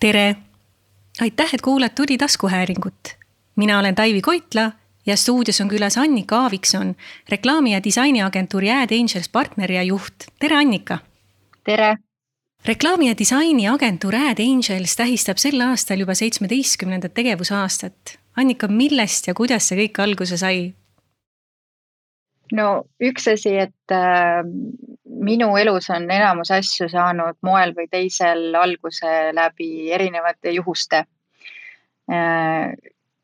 tere! aitäh, et kuulad Tuli taskuhäälingut. mina olen Taivi Koitla ja stuudios on külas Annika Aavikson, reklaami- ja disainiagentuuri Ad Angels partner ja juht. tere, Annika! tere! reklaami- ja disainiagentuur Ad Angels tähistab sel aastal juba seitsmeteistkümnendat tegevusaastat. Annika, millest ja kuidas see kõik alguse sai? no üks asi, et äh, minu elus on enamus asju saanud moel või teisel alguse läbi erinevate juhuste äh,.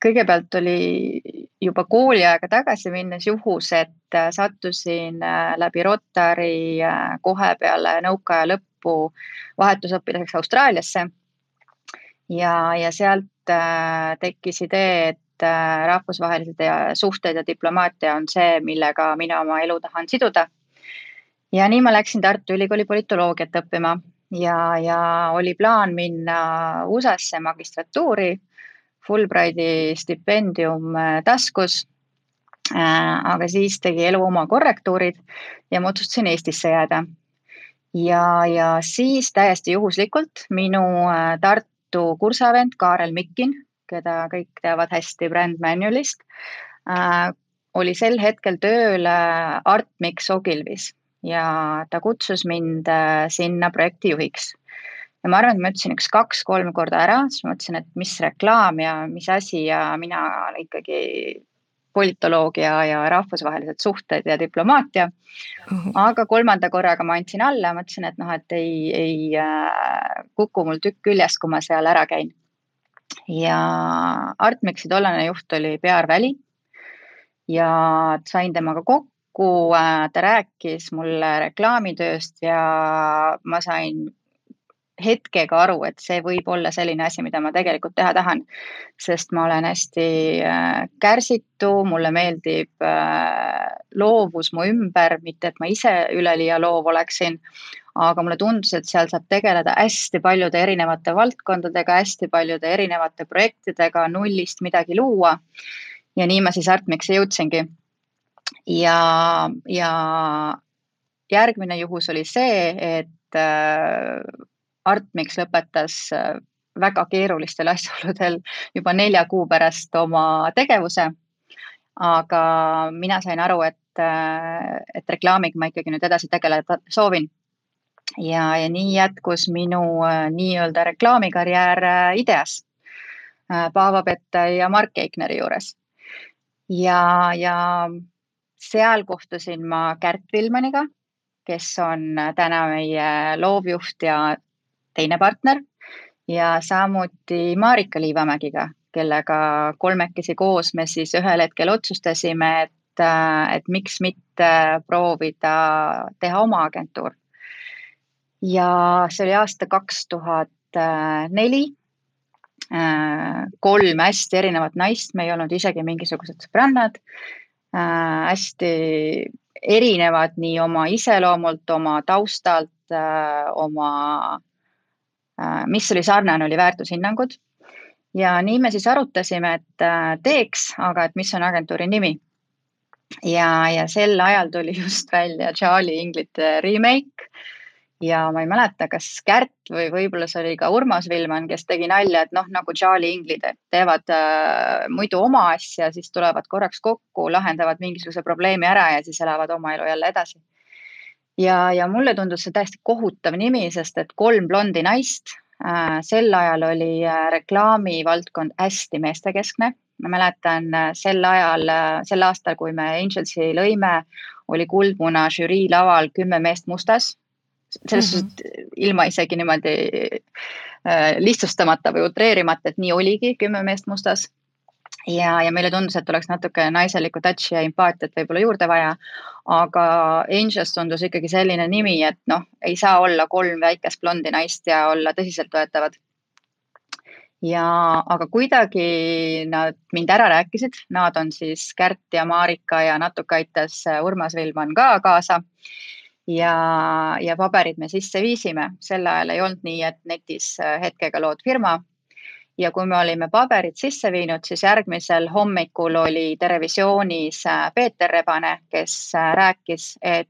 kõigepealt oli juba kooliaega tagasi minnes juhus, et äh, sattusin äh, läbi Rotary kohe peale nõukaaja lõppu vahetusõpilaseks Austraaliasse. ja, ja sealt tekkis idee, et rahvusvahelised suhted ja diplomaatia on see, millega mina oma elu tahan siduda. Ja nii ma läksin Tartu Ülikooli politoloogiat õppima ja, ja oli plaan minna USA-sse magistratuuri, Fulbrighti stipendium äh, taskus. Äh, aga siis tegi elu oma korrektuurid ja ma otsustasin Eestisse jääda. ja, ja siis täiesti juhuslikult minu Tartu kursavend Kaarel Mikkin keda kõik teavad hästi Brand Manualist äh,, oli sel hetkel tööl äh, Artmix Ogilvis ja ta kutsus mind äh, sinna projektijuhiks. ja ma arvan, et ma ütlesin üks kaks-kolm korda ära, siis ma mõtlesin, et mis reklaam ja mis asi ja mina ikkagi politoloogia ja rahvusvahelised suhted ja diplomaatia uh. -huh. aga kolmanda korraga ma andsin alla, mõtlesin, et noh, et ei, ei äh, kuku mul tükk küljest, kui ma seal ära käin ja Artmexi tollane juht oli Pear Väli ja sain temaga kokku, äh, ta rääkis mulle reklaamitööst ja ma sain hetkega aru, et see võib olla selline asi, mida ma tegelikult teha tahan. sest ma olen hästi äh, kärsitu, mulle meeldib äh, loovus mu ümber, mitte et ma ise üleliia loov oleksin, aga mulle tundus, et seal saab tegeleda hästi paljude erinevate valdkondadega, hästi paljude erinevate projektidega, nullist midagi luua. ja nii ma siis Artmixi jõudsingi. Ja, ja järgmine juhus oli see, et äh, Artmix lõpetas äh, väga keerulistel asjaoludel juba nelja kuu pärast oma tegevuse. aga mina sain aru, et, äh, et reklaamiga ma ikkagi nüüd edasi tegeleda soovin ja, ja nii jätkus minu nii-öelda reklaamikarjäär IDEA-s Paavo Pette ja Mark Eigneri juures. ja, ja seal kohtusin ma Kärt Vilmaniga, kes on täna meie loovjuht ja teine partner ja samuti Marika Liivamägiga, kellega kolmekesi koos me siis ühel hetkel otsustasime, et, et miks mitte proovida teha oma agentuur ja see oli aasta kaks tuhat neli. Äh, kolm hästi erinevat naist, me ei olnud isegi mingisugused sõbrannad. Äh, hästi erinevad nii oma iseloomult, oma taustalt, äh, oma, mis oli sarnane, oli väärtushinnangud. ja nii me siis arutasime, et teeks, aga et mis on agentuuri nimi. ja, ja sel ajal tuli just välja Charlie Inglite remake ja ma ei mäleta, kas Kärt või võib-olla see oli ka Urmas Vilman, kes tegi nalja, et noh, nagu Charlie Inglid, et teevad äh, muidu oma asja, siis tulevad korraks kokku, lahendavad mingisuguse probleemi ära ja siis elavad oma elu jälle edasi. ja, ja mulle tundus see täiesti kohutav nimi, sest et kolm blondi naist äh,, sel ajal oli äh, reklaamivaldkond hästi meestekeskne. ma mäletan äh, sel ajal äh,, sel aastal, kui me Angelsi lõime, oli Kuldmuna žürii laval kümme meest mustas selles mm -hmm. ilma isegi niimoodi äh, lihtsustamata või utreerimata, et nii oligi, kümme meest mustas. ja, ja meile tundus, et oleks natuke naiselikku touch'i ja empaatiat võib-olla juurde vaja. aga Angels tundus ikkagi selline nimi, et noh, ei saa olla kolm väikest blondi naist ja olla tõsiseltvõetavad ja, aga kuidagi nad mind ära rääkisid, nad on siis Kärt ja Marika ja natuke aitas Urmas Vilman ka kaasa ja, ja paberid me sisse viisime, sel ajal ei olnud nii, et netis äh, hetkega lood firma. ja kui me olime paberid sisse viinud, siis järgmisel hommikul oli Terevisioonis äh, Peeter Rebane, kes äh, rääkis, et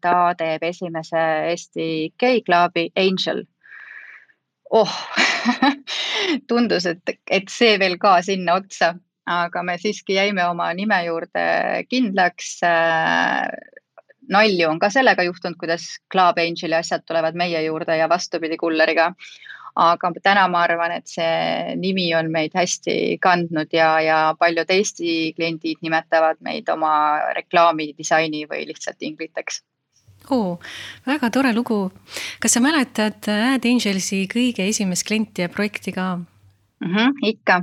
ta teeb esimese Eesti gei-klaabi Angel. Oh tundus, et, et see veel ka sinna otsa, aga me siiski jäime oma nime juurde kindlaks äh, nalju on ka sellega juhtunud, kuidas Club Angeli asjad tulevad meie juurde ja vastupidi kulleriga. aga täna ma arvan, et see nimi on meid hästi kandnud ja, ja paljud Eesti kliendid nimetavad meid oma reklaami, disaini või lihtsalt ingliteks oo, väga tore lugu. kas sa mäletad Ad Angelsi kõige esimest klienti ja projekti ka mm? -hmm, ikka.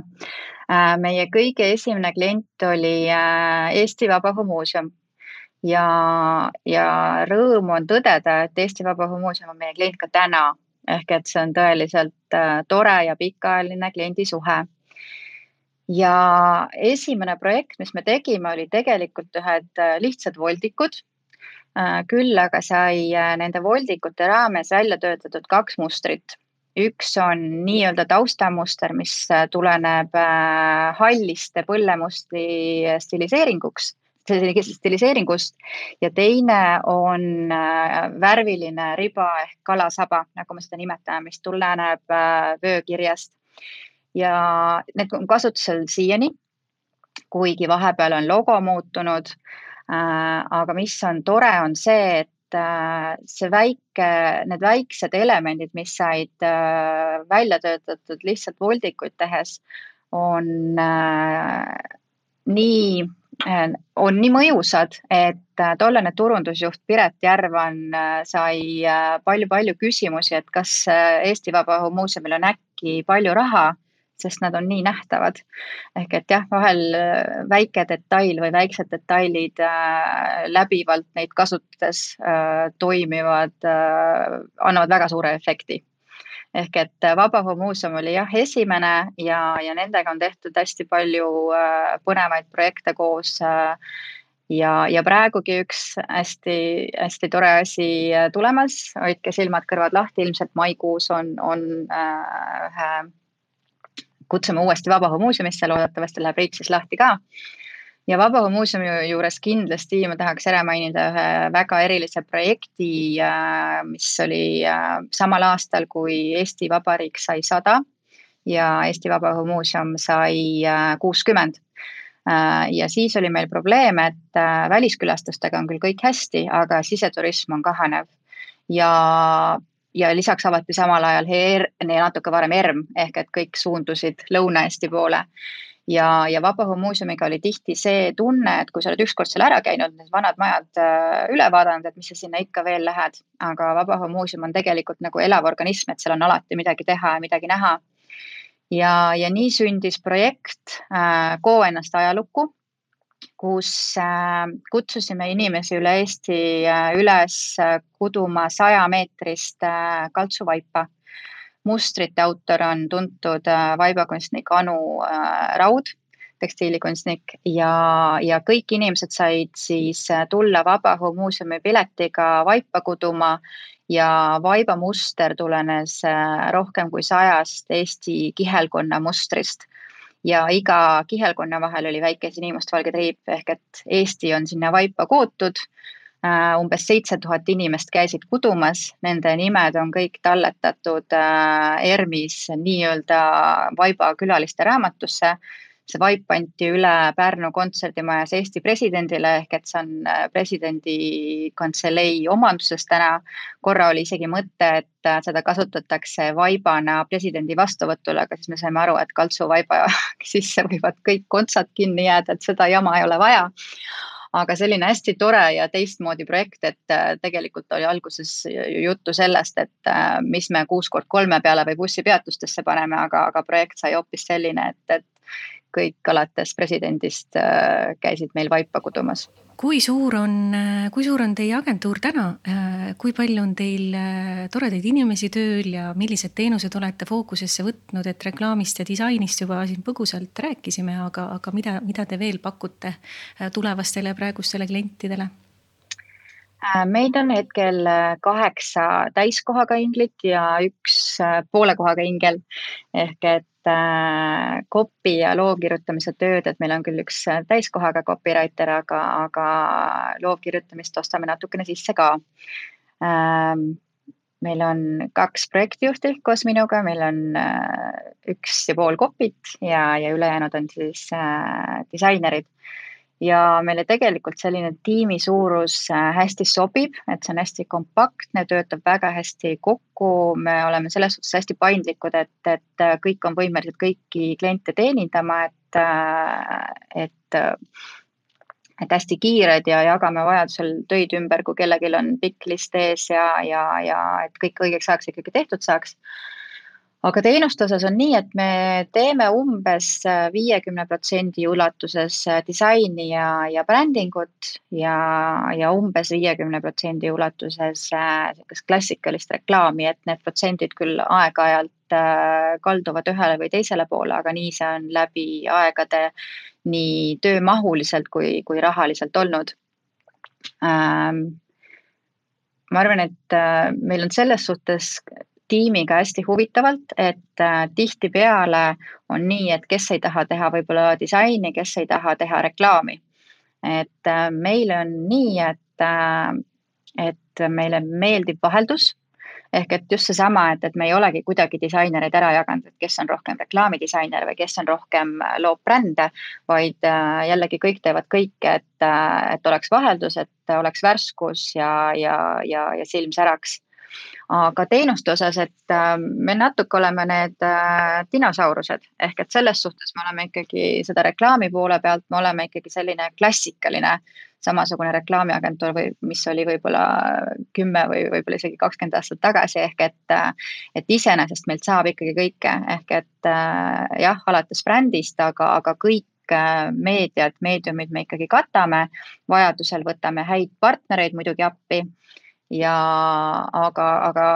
Äh, meie kõige esimene klient oli äh, Eesti Vabaõhumuuseum ja, ja rõõm on tõdeda, et Eesti Vabaõhumuuseum on meie klient ka täna. ehk et see on tõeliselt äh, tore ja pikaajaline kliendisuhe. ja esimene projekt, mis me tegime, oli tegelikult ühed äh, lihtsad voldikud. Äh, küll aga sai nende voldikute raames välja töötatud kaks mustrit üks on nii-öelda taustamuster, mis tuleneb halliste põllemustri stiliseeringuks stiliseeringust ja teine on äh, värviline riba ehk kalasaba, nagu me seda nimetame, mis tuleneb äh, vöökirjast. ja need on kasutusel siiani, kuigi vahepeal on logo muutunud. Äh, aga mis on tore, on see, et see väike, need väiksed elemendid, mis said välja töötatud lihtsalt voldikuid tehes, on nii on nii mõjusad, et äh, tollane turundusjuht Piret Järvan äh, sai palju-palju küsimusi, et kas Eesti Vabaõhumuuseumil on äkki palju raha, sest nad on nii nähtavad. ehk et jah, vahel väike detail või väiksed detailid läbivalt neid kasutades toimivad, annavad väga suure efekti ehk et äh, Vabaõhumuuseum oli jah, esimene ja, ja nendega on tehtud hästi palju äh, põnevaid projekte koos äh, ja, ja praegugi üks hästi-hästi tore asi tulemas, hoidke silmad-kõrvad lahti, ilmselt maikuus on, on ühe äh,, kutsume uuesti Vabaõhumuuseumisse, loodetavasti läheb riik siis lahti ka ja Vabaõhumuuseumi juures kindlasti ma tahaks ära mainida ühe väga erilise projekti, äh, mis oli äh, samal aastal, kui Eesti Vabariik sai sada ja Eesti Vabaõhumuuseum sai äh, kuuskümmend. ja siis oli meil probleem, et väliskülastustega on küll kõik hästi, aga siseturism on kahanev ja ja lisaks avati samal ajal ER, natuke varem ERM ehk et kõik suundusid Lõuna-Eesti poole ja, ja Vabaõhumuuseumiga oli tihti see tunne, et kui sa oled ükskord seal ära käinud, need vanad majad äh, üle vaadanud, et mis sa sinna ikka veel lähed, aga Vabaõhumuuseum on tegelikult nagu elav organism, et seal on alati midagi teha ja midagi näha. ja, ja nii sündis projekt äh, Koo ennast ajalukku, kus äh, kutsusime inimesi üle Eesti äh, üles äh, kuduma sajameetrist äh, kaltsuvaipa mustrite autor on tuntud äh, vaibakunstnik Anu äh, Raud, tekstiilikunstnik ja, ja kõik inimesed said siis äh, tulla Vabaõhumuuseumi piletiga vaipa kuduma ja vaibamuster tulenes rohkem kui sajast Eesti kihelkonna mustrist. Ja iga kihelkonna vahel oli väike sinimustvalge triip ehk et Eesti on sinna vaipa kootud umbes seitse tuhat inimest käisid kudumas, nende nimed on kõik talletatud äh, ERM-is nii-öelda Vaiba külaliste raamatusse. see vaip anti üle Pärnu kontserdimajas Eesti presidendile ehk et see on äh, presidendi kantselei omanduses täna. korra oli isegi mõte, et seda kasutatakse vaibana presidendi vastuvõtul, aga siis me saime aru, et kaltsuvaiba sisse võivad kõik kontsad kinni jääda, et seda jama ei ole vaja aga selline hästi tore ja teistmoodi projekt, et äh, tegelikult oli alguses juttu sellest, et äh, mis me kuus kord kolme peale või bussipeatustesse paneme, aga, aga projekt sai hoopis selline, et, et kõik alates presidendist äh, käisid meil vaipa kudumas. Kui suur on, kui suur on teie agentuur täna, kui palju on teil äh, toredaid inimesi tööl ja millised teenused olete fookusesse võtnud, et reklaamist ja disainist juba siin põgusalt rääkisime, aga, aga mida, mida te veel pakute äh, tulevastele ja praegustele klientidele? Äh, meid on hetkel kaheksa täiskohaga inglit ja üks poole kohaga ingel. Ehk et äh, ja loo kirjutamise tööd, et meil on küll üks äh, täiskohaga copywriter, aga, aga loo kirjutamist ostame natukene sisse ka. Ähm, meil on kaks projektijuhti koos minuga, meil on üks ja pool kopit ja, ja ülejäänud on siis disainerid ja meile tegelikult selline tiimi suurus äh, hästi sobib, et see on hästi kompaktne, töötab väga hästi kokku, me oleme selles suhtes hästi paindlikud, et, et äh, kõik on võimelised kõiki kliente teenindama, et, äh, et et hästi kiired ja jagame vajadusel töid ümber, kui kellelgi on pikk list ees ja, ja, ja et kõik õigeks ajaks ikkagi tehtud saaks aga teenuste osas on nii, et me teeme umbes äh, viiekümne protsendi ulatuses äh, disaini ja, ja brändingut ja, ja umbes viiekümne protsendi ulatuses äh, sihukest klassikalist reklaami, et need protsendid küll aeg-ajalt kalduvad ühele või teisele poole, aga nii see on läbi aegade nii töömahuliselt kui, kui rahaliselt olnud. Ähm, ma arvan, et meil on selles suhtes tiimiga hästi huvitavalt, et äh, tihtipeale on nii, et kes ei taha teha võib-olla disaini, kes ei taha teha reklaami. et äh, meil on nii, et, äh, et meile meeldib vaheldus ehk et just seesama, et, et me ei olegi kuidagi disainereid ära jaganud, et kes on rohkem reklaamidisainer või kes on rohkem loob brände, vaid jällegi kõik teevad kõike, et, et oleks vaheldus, et oleks värskus ja, ja, ja, ja silm säraks aga teenuste osas, et äh, me natuke oleme need äh, dinosaurused. Ehk et selles suhtes me oleme ikkagi seda reklaami poole pealt, me oleme ikkagi selline klassikaline samasugune reklaamiagentuur või mis oli võib-olla kümme või võib-olla isegi kakskümmend aastat tagasi, ehk et, äh, et iseenesest meilt saab ikkagi kõike, ehk et jah, alates brändist, aga, aga kõik meediad, meediumid me ikkagi katame, vajadusel võtame häid partnereid muidugi appi ja aga, aga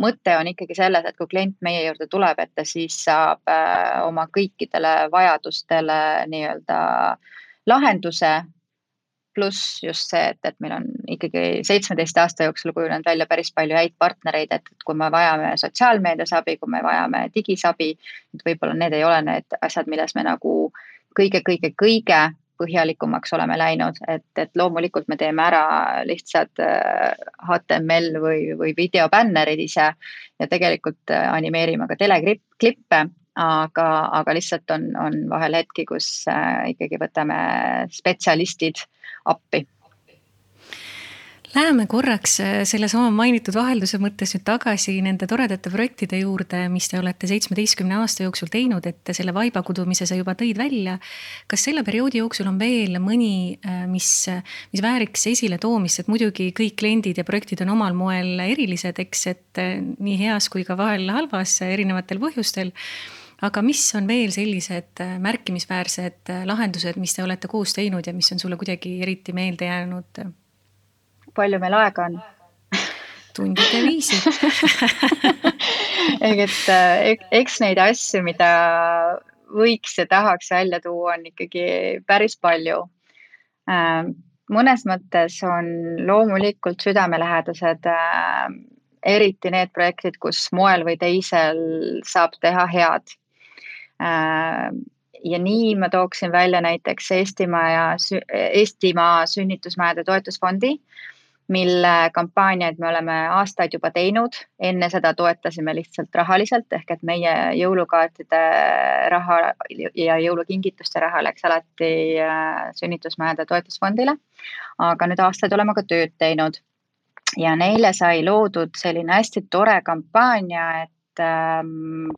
mõte on ikkagi selles, et kui klient meie juurde tuleb, et ta siis saab äh, oma kõikidele vajadustele nii-öelda lahenduse. pluss just see, et, et meil on ikkagi seitsmeteist aasta jooksul kujunenud välja päris palju häid partnereid, et kui me vajame sotsiaalmeedias abi, kui me vajame digisabi, et võib-olla need ei ole need asjad, milles me nagu kõige-kõige-kõige põhjalikumaks oleme läinud, et, et loomulikult me teeme ära lihtsad HTML äh, või, või videobännerid ise ja tegelikult äh, animeerime ka teleklippe, aga, aga lihtsalt on, on vahel hetki, kus äh, ikkagi võtame spetsialistid appi Läheme korraks äh, sellesama mainitud vahelduse mõttes nüüd tagasi nende toredate projektide juurde, mis te olete seitsmeteistkümne aasta jooksul teinud, et selle vaiba kudumise sa juba tõid välja. kas selle perioodi jooksul on veel mõni, äh, mis, mis vääriks esiletoomist, et muidugi kõik kliendid ja projektid on omal moel erilised, eks, et äh, nii heas kui ka vahel halvas erinevatel põhjustel aga mis on veel sellised märkimisväärsed lahendused, mis te olete koos teinud ja mis on sulle kuidagi eriti meelde jäänud? Palju meil aega on? tundide viisi et eh, eks neid asju, mida võiks ja tahaks välja tuua, on ikkagi päris palju. Ähm, mõnes mõttes on loomulikult südamelähedased äh, eriti need projektid, kus moel või teisel saab teha head. Ähm, ja nii ma tooksin välja näiteks Eestimaa ja Eestimaa sünnitusmajade toetusfondi mille kampaaniaid me oleme aastaid juba teinud. enne seda toetasime lihtsalt rahaliselt ehk et meie jõulukaartide raha ja jõulukingituste raha läks alati äh, sünnitusmajade toetusfondile. aga nüüd aastaid oleme ka tööd teinud ja neile sai loodud selline hästi tore kampaania, et ähm,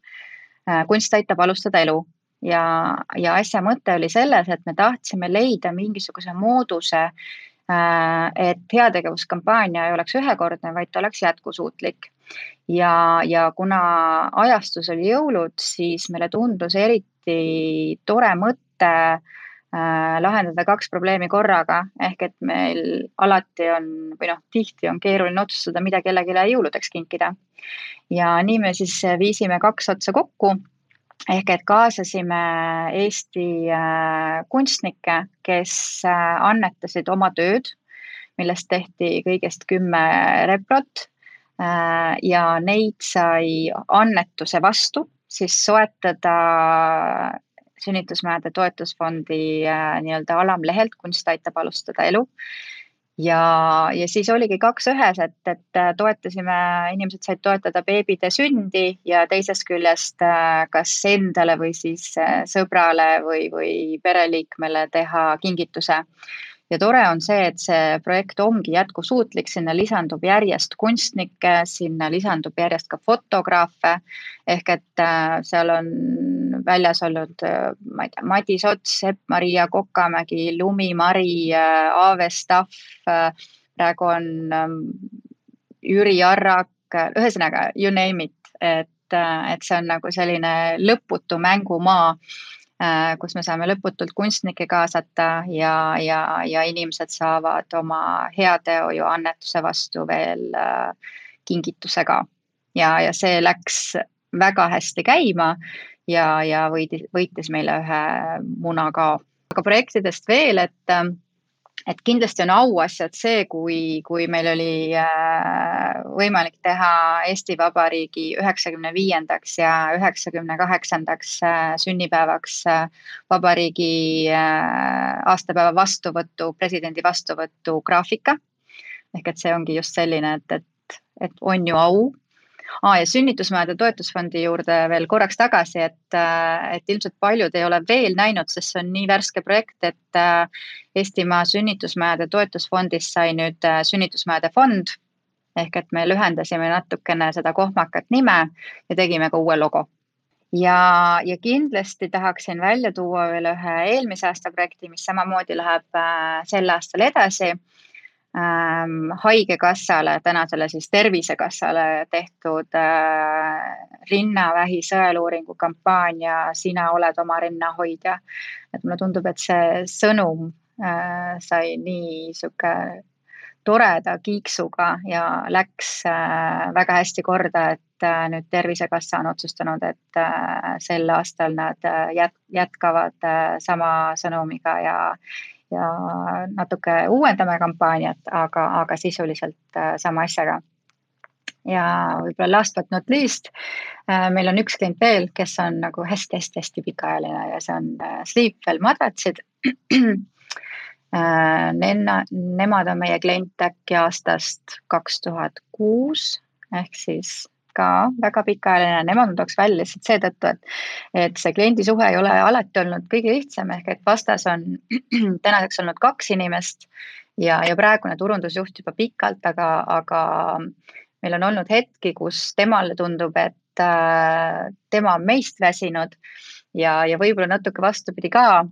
äh, kunst aitab alustada elu ja, ja asja mõte oli selles, et me tahtsime leida mingisuguse mooduse et heategevuskampaania ei oleks ühekordne, vaid ta oleks jätkusuutlik. ja, ja kuna ajastus oli jõulud, siis meile tundus eriti tore mõte äh, lahendada kaks probleemi korraga, ehk et meil alati on või noh, tihti on keeruline otsustada, mida kellelegi jõuludeks kinkida. ja nii me siis viisime kaks otsa kokku ehk et kaasasime Eesti äh, kunstnikke, kes äh, annetasid oma tööd, millest tehti kõigest kümme reprot. Äh, ja neid sai annetuse vastu siis soetada sünnitusmajade toetusfondi nii-öelda alamlehelt Kunst aitab alustada elu ja, ja siis oligi kaks ühes, et, et toetasime, inimesed said toetada beebide sündi ja teisest küljest kas endale või siis sõbrale või, või pereliikmele teha kingituse ja tore on see, et see projekt ongi jätkusuutlik, sinna lisandub järjest kunstnikke, sinna lisandub järjest ka fotograafe. ehk et äh, seal on väljas olnud, äh, ma ei tea, Madis Ots, Epp-Maria Kokamägi, Lumi Mari, äh, Aave Staff. praegu on ähm, Jüri Arrak, ühesõnaga you name it, et, et see on nagu selline lõputu mängumaa kus me saame lõputult kunstnikke kaasata ja, ja, ja inimesed saavad oma heateo ju annetuse vastu veel äh, kingituse ka. ja, ja see läks väga hästi käima ja, ja võitis, võitis meile ühe muna ka. aga projektidest veel, et et kindlasti on auasjad see, kui, kui meil oli äh, võimalik teha Eesti Vabariigi üheksakümne viiendaks ja üheksakümne kaheksandaks äh, sünnipäevaks äh, vabariigi aastapäeva vastuvõtu, presidendi vastuvõtu graafika. ehk et see ongi just selline, et, et, et on ju au ah,. ja sünnitusmajade toetusfondi juurde veel korraks tagasi, et, äh, et ilmselt paljud ei ole veel näinud, sest see on nii värske projekt, et äh, Eestimaa sünnitusmajade toetusfondist sai nüüd äh, sünnitusmajade fond. ehk et me lühendasime natukene seda kohmakat nime ja tegime ka uue logo ja, ja kindlasti tahaksin välja tuua veel ühe eelmise aasta projekti, mis samamoodi läheb sel aastal edasi ähm, Haigekassale, tänasele siis Tervisekassale tehtud äh, rinnavähi sõeluuringu kampaania Sina oled oma rinnahoidja. et mulle tundub, et see sõnum äh, sai nii sihuke toreda kiiksuga ja läks äh, väga hästi korda, et äh, nüüd Tervisekassa on otsustanud, et äh, sel aastal nad äh, jät jätkavad äh, sama sõnumiga ja, ja natuke uuendame kampaaniat, aga, aga sisuliselt äh, sama asjaga. ja võib-olla last but not least, äh, meil on üks klient veel, kes on nagu hästi-hästi-hästi pikaajaline ja see on äh, Sleepwell madratsid Nenna, nemad on meie klient äkki aastast kaks tuhat kuus ehk siis ka väga pikaajaline, nemad ma tooks välja lihtsalt seetõttu, et, et see kliendisuhe ei ole alati olnud kõige lihtsam, ehk et vastas on tänaseks olnud kaks inimest ja, ja praegune turundusjuht juba pikalt, aga, aga meil on olnud hetki, kus temale tundub, et äh, tema on meist väsinud ja, ja võib-olla natuke vastupidi ka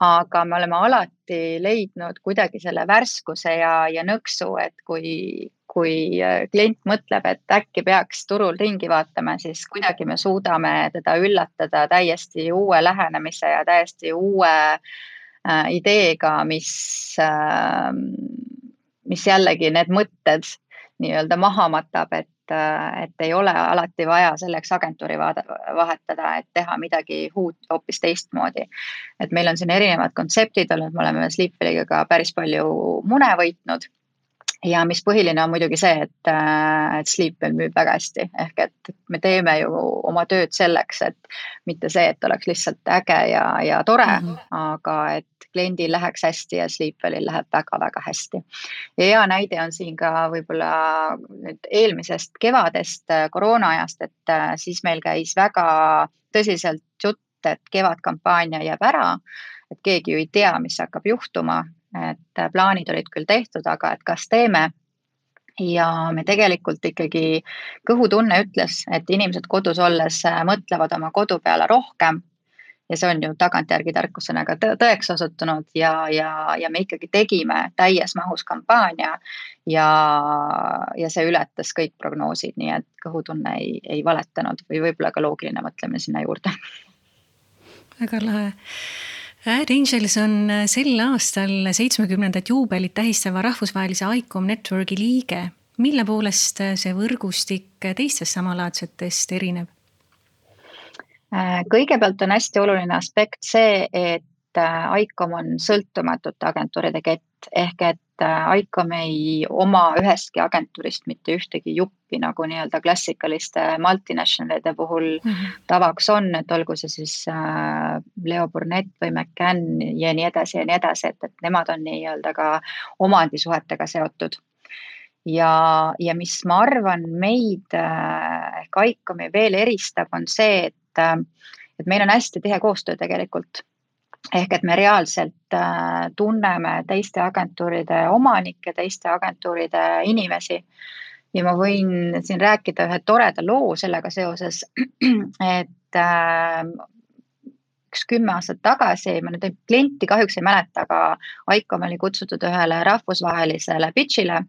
aga me oleme alati leidnud kuidagi selle värskuse ja, ja nõksu, et kui, kui äh, klient mõtleb, et äkki peaks turul ringi vaatama, siis kuidagi me suudame teda üllatada täiesti uue lähenemise ja täiesti uue äh, ideega, mis äh,, mis jällegi need mõtted nii-öelda maha matab, et, äh, et ei ole alati vaja selleks agentuuri vaada, vahetada, et teha midagi uut hoopis teistmoodi. et meil on siin erinevad kontseptid olnud, me oleme Sleepwelliga ka päris palju mune võitnud ja mis põhiline on muidugi see, et, äh, et Sleepwell müüb väga hästi, ehk et me teeme ju oma tööd selleks, et mitte see, et oleks lihtsalt äge ja, ja tore mm, -hmm. aga et kliendil läheks hästi ja Sleepwellil läheb väga-väga hästi. ja hea näide on siin ka võib-olla nüüd eelmisest kevadest, äh, koroona ajast, et äh, siis meil käis väga tõsiselt jutt, et kevadkampaania jääb ära, et keegi ju ei tea, mis hakkab juhtuma et äh, plaanid olid küll tehtud, aga et kas teeme. ja me tegelikult ikkagi, kõhutunne ütles, et inimesed kodus olles äh, mõtlevad oma kodu peale rohkem ja see on ju tagantjärgi tarkusena ka tõeks osutunud ja, ja, ja me ikkagi tegime täies mahus kampaania ja, ja see ületas kõik prognoosid, nii et kõhutunne ei, ei valetanud või võib-olla ka loogiline mõtlemine sinna juurde. väga lahe Ad Angels on äh, sel aastal seitsmekümnendat juubelit tähistava rahvusvahelise ICOM Networki liige. mille poolest äh, see võrgustik teistest samalaadsetest erineb? Äh, kõigepealt on hästi oluline aspekt see, et ICOM on sõltumatute agentuuride kett ehk et ICOM ei oma ühestki agentuurist mitte ühtegi juppi, nagu nii-öelda klassikaliste multinationalide puhul mm -hmm. tavaks on, et olgu see siis Leo Burnett või McCann ja nii edasi ja nii edasi, et, et nemad on nii-öelda ka omandisuhetega seotud ja, ja mis ma arvan, meid ehk ICOM-i veel eristab, on see, et, et meil on hästi tihe koostöö tegelikult ehk et me reaalselt äh, tunneme teiste agentuuride omanikke, teiste agentuuride inimesi. ja ma võin siin rääkida ühe toreda loo sellega seoses, et äh, üks kümme aastat tagasi, ma nüüd klienti kahjuks ei mäleta, aga ICOM oli kutsutud ühele rahvusvahelisele pitch'ile.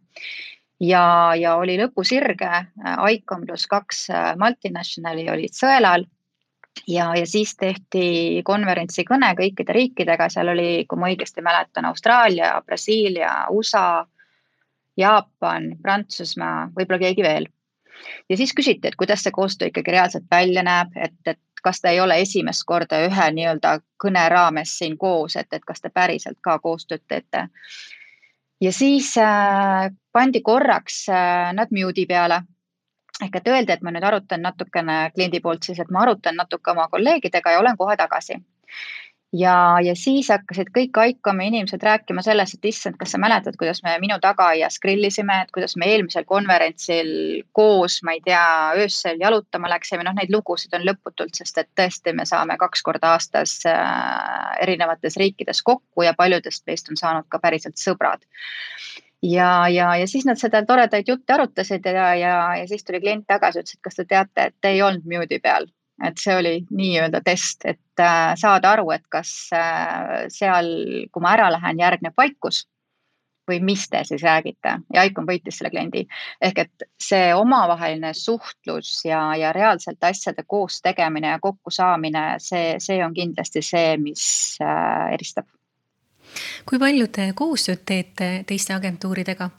Ja, ja oli lõpusirge, ICOM pluss kaks multinationali olid sõelal ja, ja siis tehti konverentsi kõne kõikide riikidega, seal oli, kui ma õigesti mäletan, Austraalia, Brasiilia, USA, Jaapan, Prantsusmaa, võib-olla keegi veel. ja siis küsiti, et kuidas see koostöö ikkagi reaalselt välja näeb, et, et kas te ei ole esimest korda ühe nii-öelda kõne raames siin koos, et, et kas te päriselt ka koostööd teete. ja siis äh, pandi korraks äh, nad mute'i peale ehk et öeldi, et ma nüüd arutan natukene kliendi poolt siis, et ma arutan natuke oma kolleegidega ja olen kohe tagasi. ja, ja siis hakkasid kõik ICOM-i inimesed rääkima sellest, et issand, kas sa mäletad, kuidas me minu tagaaias grillisime, et kuidas me eelmisel konverentsil koos, ma ei tea, öösel jalutama läksime, noh, neid lugusid on lõputult, sest et tõesti, me saame kaks korda aastas äh, erinevates riikides kokku ja paljudest meist on saanud ka päriselt sõbrad ja, ja, ja siis nad seda toredaid jutte arutasid ja, ja, ja siis tuli klient tagasi, ütles, et kas te teate, et te ei olnud mute'i peal. et see oli nii-öelda test, et äh, saada aru, et kas äh, seal, kui ma ära lähen, järgneb vaikus või mis te siis räägite ja Icon võitis selle kliendi. ehk et see omavaheline suhtlus ja, ja reaalselt asjade koos tegemine ja kokkusaamine, see, see on kindlasti see, mis äh, eristab kui palju te koostööd teete teiste agentuuridega?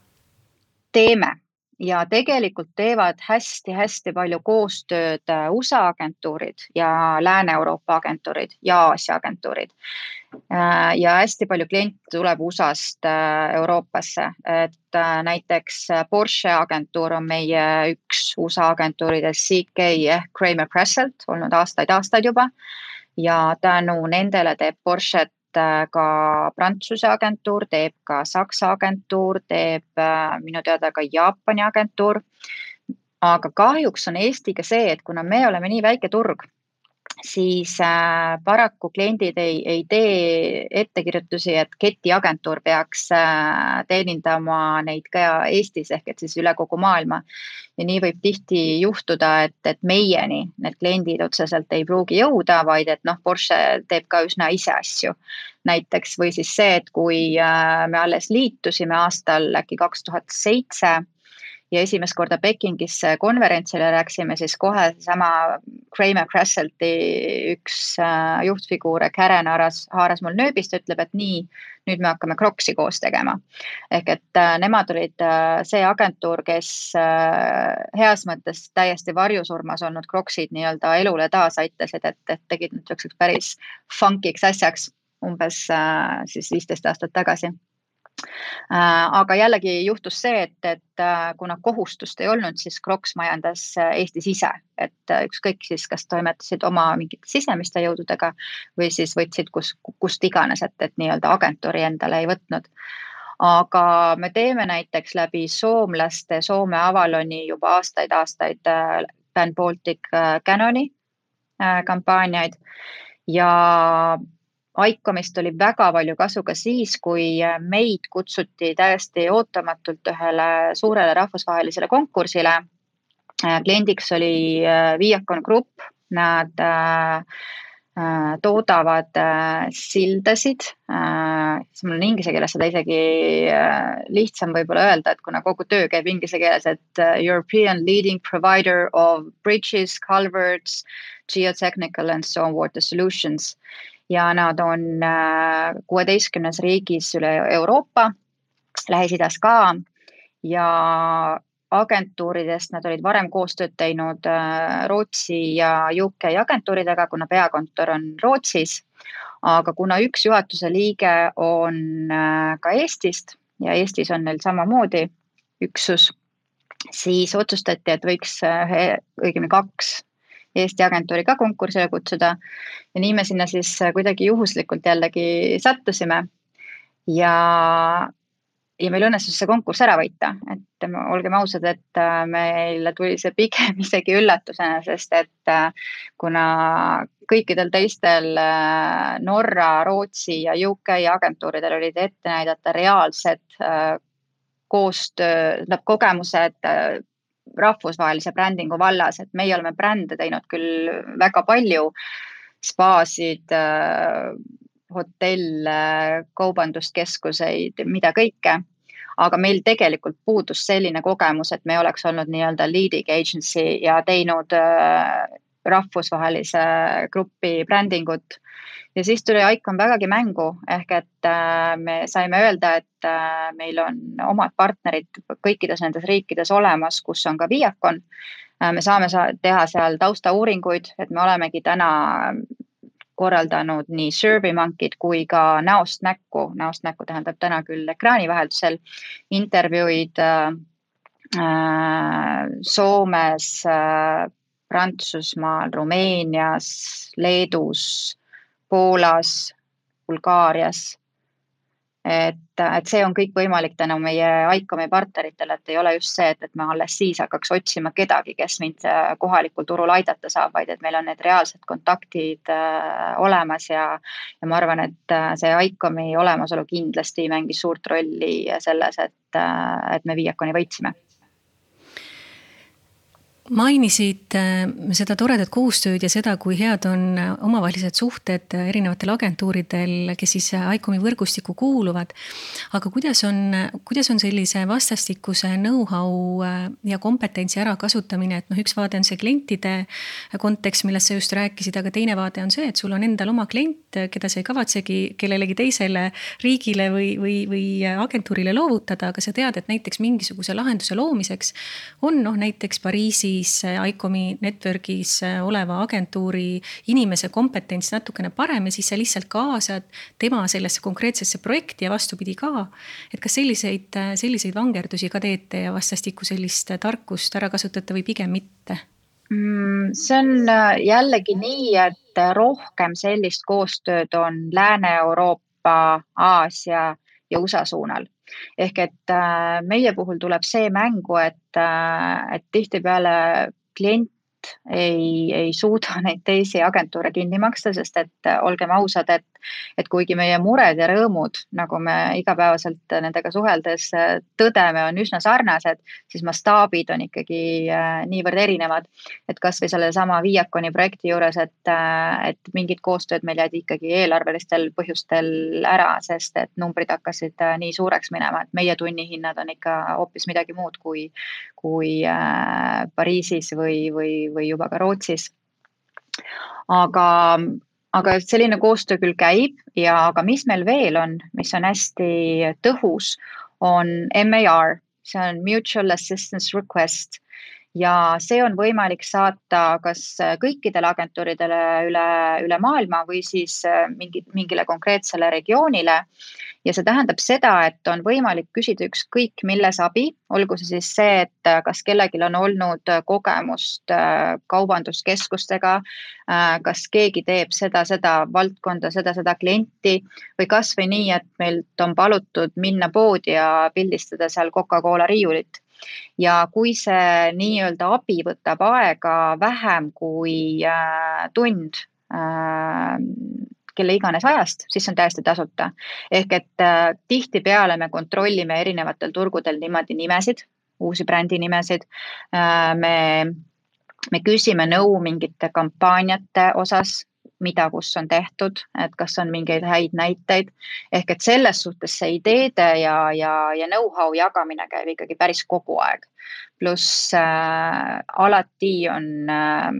teeme ja tegelikult teevad hästi-hästi palju koostööd äh, USA agentuurid ja Lääne-Euroopa agentuurid ja Aasia agentuurid. Äh, ja hästi palju kliente tuleb USA-st äh, Euroopasse, et näiteks Porsche agentuur on meie üks USA agentuuridest, CK ehk Kramer Presselt olnud aastaid-aastaid juba ja tänu nendele teeb Porsche't ka Prantsuse agentuur, teeb ka Saksa agentuur, teeb äh, minu teada ka Jaapani agentuur. aga kahjuks on Eestiga see, et kuna me oleme nii väike turg, siis äh, paraku kliendid ei, ei tee ettekirjutusi, et ketiagentuur peaks äh, teenindama neid ka Eestis ehk et siis üle kogu maailma. ja nii võib tihti juhtuda, et, et meieni need kliendid otseselt ei pruugi jõuda, vaid et noh, Porsche teeb ka üsna ise asju. näiteks või siis see, et kui äh, me alles liitusime aastal äkki kaks tuhat seitse ja esimest korda Pekingisse konverentsile läksime, siis kohe seesama Kramer Cresselti üks äh, juhtfiguure, Karen haaras, haaras mul nööbist ütleb, et nii, nüüd me hakkame Crocs'i koos tegema. ehk et äh, nemad olid äh, see agentuur, kes heas mõttes täiesti varjusurmas olnud Crocsid nii-öelda elule taas aitasid, et, et tegid nüüd niisuguseks päris funkiks asjaks umbes siis viisteist aastat tagasi aga jällegi juhtus see, et, et äh, kuna kohustust ei olnud, siis Crocs majandas äh, Eestis ise, et ükskõik siis, kas toimetasid oma mingite sisemiste jõududega või siis võtsid kus, kust iganes, et, et nii-öelda agentuuri endale ei võtnud. Aga me teeme näiteks läbi soomlaste Soome Avaloni juba aastaid-aastaid Ban Baltic Canoni kampaaniaid. Ja Aikomist oli väga palju kasu ka siis, kui äh, meid kutsuti täiesti ootamatult ühele suurele rahvusvahelisele konkursile. Äh, kliendiks oli äh, Viacon Group, nad toodavad sildasid, siis mul on inglise keeles seda isegi lihtsam võib-olla öelda, et kuna kogu töö käib inglise keeles, et European leading provider of bridges, culverts, geotechnical and so on water solutions ja nad on äh, kuueteistkümnes riigis üle Euroopa, Lähis-Idas ka ja agentuuridest nad olid varem koostööd teinud äh, Rootsi ja UK agentuuridega, kuna peakontor on Rootsis. aga kuna üks juhatuse liige on äh, ka Eestist ja Eestis on neil samamoodi üksus, siis otsustati, et võiks õigemini kaks Eesti agentuuri ka konkursile kutsuda ja nii me sinna siis kuidagi juhuslikult jällegi sattusime. ja, ja meil õnnestus see konkurss ära võita, et olgem ausad, et äh, meile tuli see pigem isegi üllatusena, sest et äh, kuna kõikidel teistel äh, Norra, Rootsi ja UK agentuuridel olid ette näidata reaalsed koostöö, tähendab kogemused rahvusvahelise brändingu vallas, et meie oleme brände teinud küll väga palju, spaasid, hotelle, kaubanduskeskuseid, mida kõike. aga meil tegelikult puudus selline kogemus, et me oleks olnud nii-öelda leading agency ja teinud rahvusvahelise grupi brändingut ja siis tuli ICOM vägagi mängu, ehk et äh, me saime öelda, et äh, meil on omad partnerid kõikides nendes riikides olemas, kus on ka Viacon. Äh, me saame teha seal taustauuringuid, et me olemegi täna korraldanud nii SurveyMonkey'd kui ka näost näkku, näost näkku tähendab täna küll ekraani vaheldusel, intervjuud äh, Soomes Prantsusmaal, Rumeenias, Leedus Poolas, Bulgaarias. et, et see on kõik võimalik tänu meie ICOM-i partneritele, et ei ole just see, et, et me alles siis hakkaks otsima kedagi, kes mind äh, kohalikul turul aidata saab, vaid et meil on need reaalsed kontaktid äh, olemas ja, ja ma arvan, et äh, see ICOM-i olemasolu kindlasti mängis suurt rolli selles, et, et me Viaconi võitsime mainisid äh, seda toredat koostööd ja seda, kui head on äh, omavahelised suhted äh, erinevatel agentuuridel, kes siis ICOM-i võrgustikku kuuluvad. aga kuidas on, kuidas on sellise vastastikuse know-how ja kompetentsi ärakasutamine, et noh, üks vaade on see klientide kontekst, millest sa just rääkisid, aga teine vaade on see, et sul on endal oma klient, keda sa ei kavatsegi kellelegi teisele riigile või, või, või agentuurile loovutada, aga sa tead, et näiteks mingisuguse lahenduse loomiseks on noh, näiteks Pariisi siis ICOM-i network'is oleva agentuuri inimese kompetents natukene parem ja siis sa lihtsalt kaasad tema sellesse konkreetsesse projekti ja vastupidi ka. et kas selliseid, selliseid vangerdusi ka teete ja vastastikku sellist tarkust ära kasutate või pigem mitte? Mm, see on äh, jällegi nii, et rohkem sellist koostööd on Lääne-Euroopa, Aasia ja USA suunal ehk et äh, meie puhul tuleb see mängu, et, äh, et tihtipeale klient ei, ei suuda neid teisi agentuure kinni maksta, sest et äh, olgem ausad, et, et kuigi meie mured ja rõõmud, nagu me igapäevaselt nendega suheldes äh, tõdeme, on üsna sarnased, siis mastaabid on ikkagi äh, niivõrd erinevad. et kasvõi sellesama Viaconi projekti juures, et, et mingid koostööd meil jäid ikkagi eelarvelistel põhjustel ära, sest et numbrid hakkasid nii suureks minema, et meie tunnihinnad on ikka hoopis midagi muud kui, kui Pariisis või, või või juba ka Rootsis. aga, aga selline koostöö küll käib ja, aga mis meil veel on, mis on hästi tõhus, on MAR, see on Mutual Assistance Request ja see on võimalik saata kas kõikidele agentuuridele üle, üle maailma või siis mingi, mingile konkreetsele regioonile. Ja see tähendab seda, et on võimalik küsida ükskõik milles abi, olgu see siis see, et äh, kas kellelgi on olnud äh, kogemust äh, kaubanduskeskustega, kas keegi teeb seda, seda valdkonda, seda, seda klienti või kasvõi nii, et meilt on palutud minna poodi ja pildistada seal Coca-Cola riiulit ja kui see nii-öelda abi võtab aega vähem kui tund kelle iganes ajast, siis see on täiesti tasuta. ehk et äh, tihtipeale me kontrollime erinevatel turgudel niimoodi nimesid, uusi brändinimesid äh,. me, me küsime nõu mingite kampaaniate osas, mida, kus on tehtud, et kas on mingeid häid näiteid. ehk et selles suhtes see ideede ja, ja, ja know-how jagamine käib ikkagi päris kogu aeg. pluss äh, alati on äh,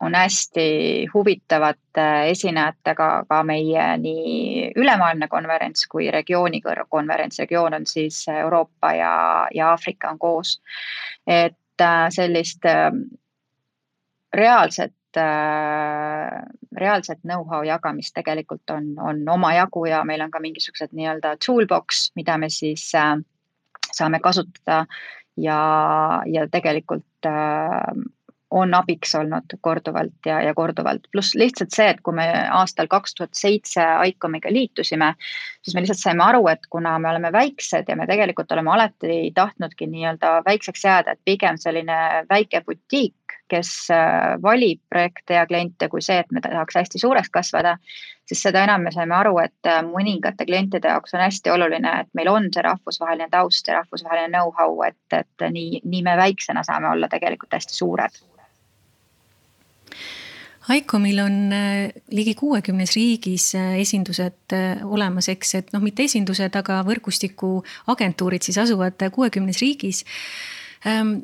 on hästi huvitavate esinejatega ka meie nii ülemaailmne konverents kui regiooni konverents. regioon on siis Euroopa ja, ja Aafrika on koos. et äh, sellist äh, reaalset reaalset know-how jagamist tegelikult on, on omajagu ja meil on ka mingisugused nii-öelda toolbox, mida me siis saame kasutada. Ja, ja tegelikult on abiks olnud korduvalt ja, ja korduvalt, pluss lihtsalt see, et kui me aastal kaks tuhat seitse ICOM-iga liitusime, siis me lihtsalt saime aru, et kuna me oleme väiksed ja me tegelikult oleme alati tahtnudki nii-öelda väikseks jääda, et pigem selline väike butiik, kes äh, valib projekte ja kliente, kui see, et me tahaks hästi suureks kasvada, siis seda enam me saime aru, et äh, mõningate klientide jaoks on hästi oluline, et meil on see rahvusvaheline taust ja rahvusvaheline know-how, et, et nii, nii me väiksena saame olla tegelikult hästi suured. ICOM-il on äh, ligi kuuekümnes riigis esindused olemas, eks, et noh, mitte esindused, aga võrgustiku agentuurid siis asuvad kuuekümnes riigis ähm,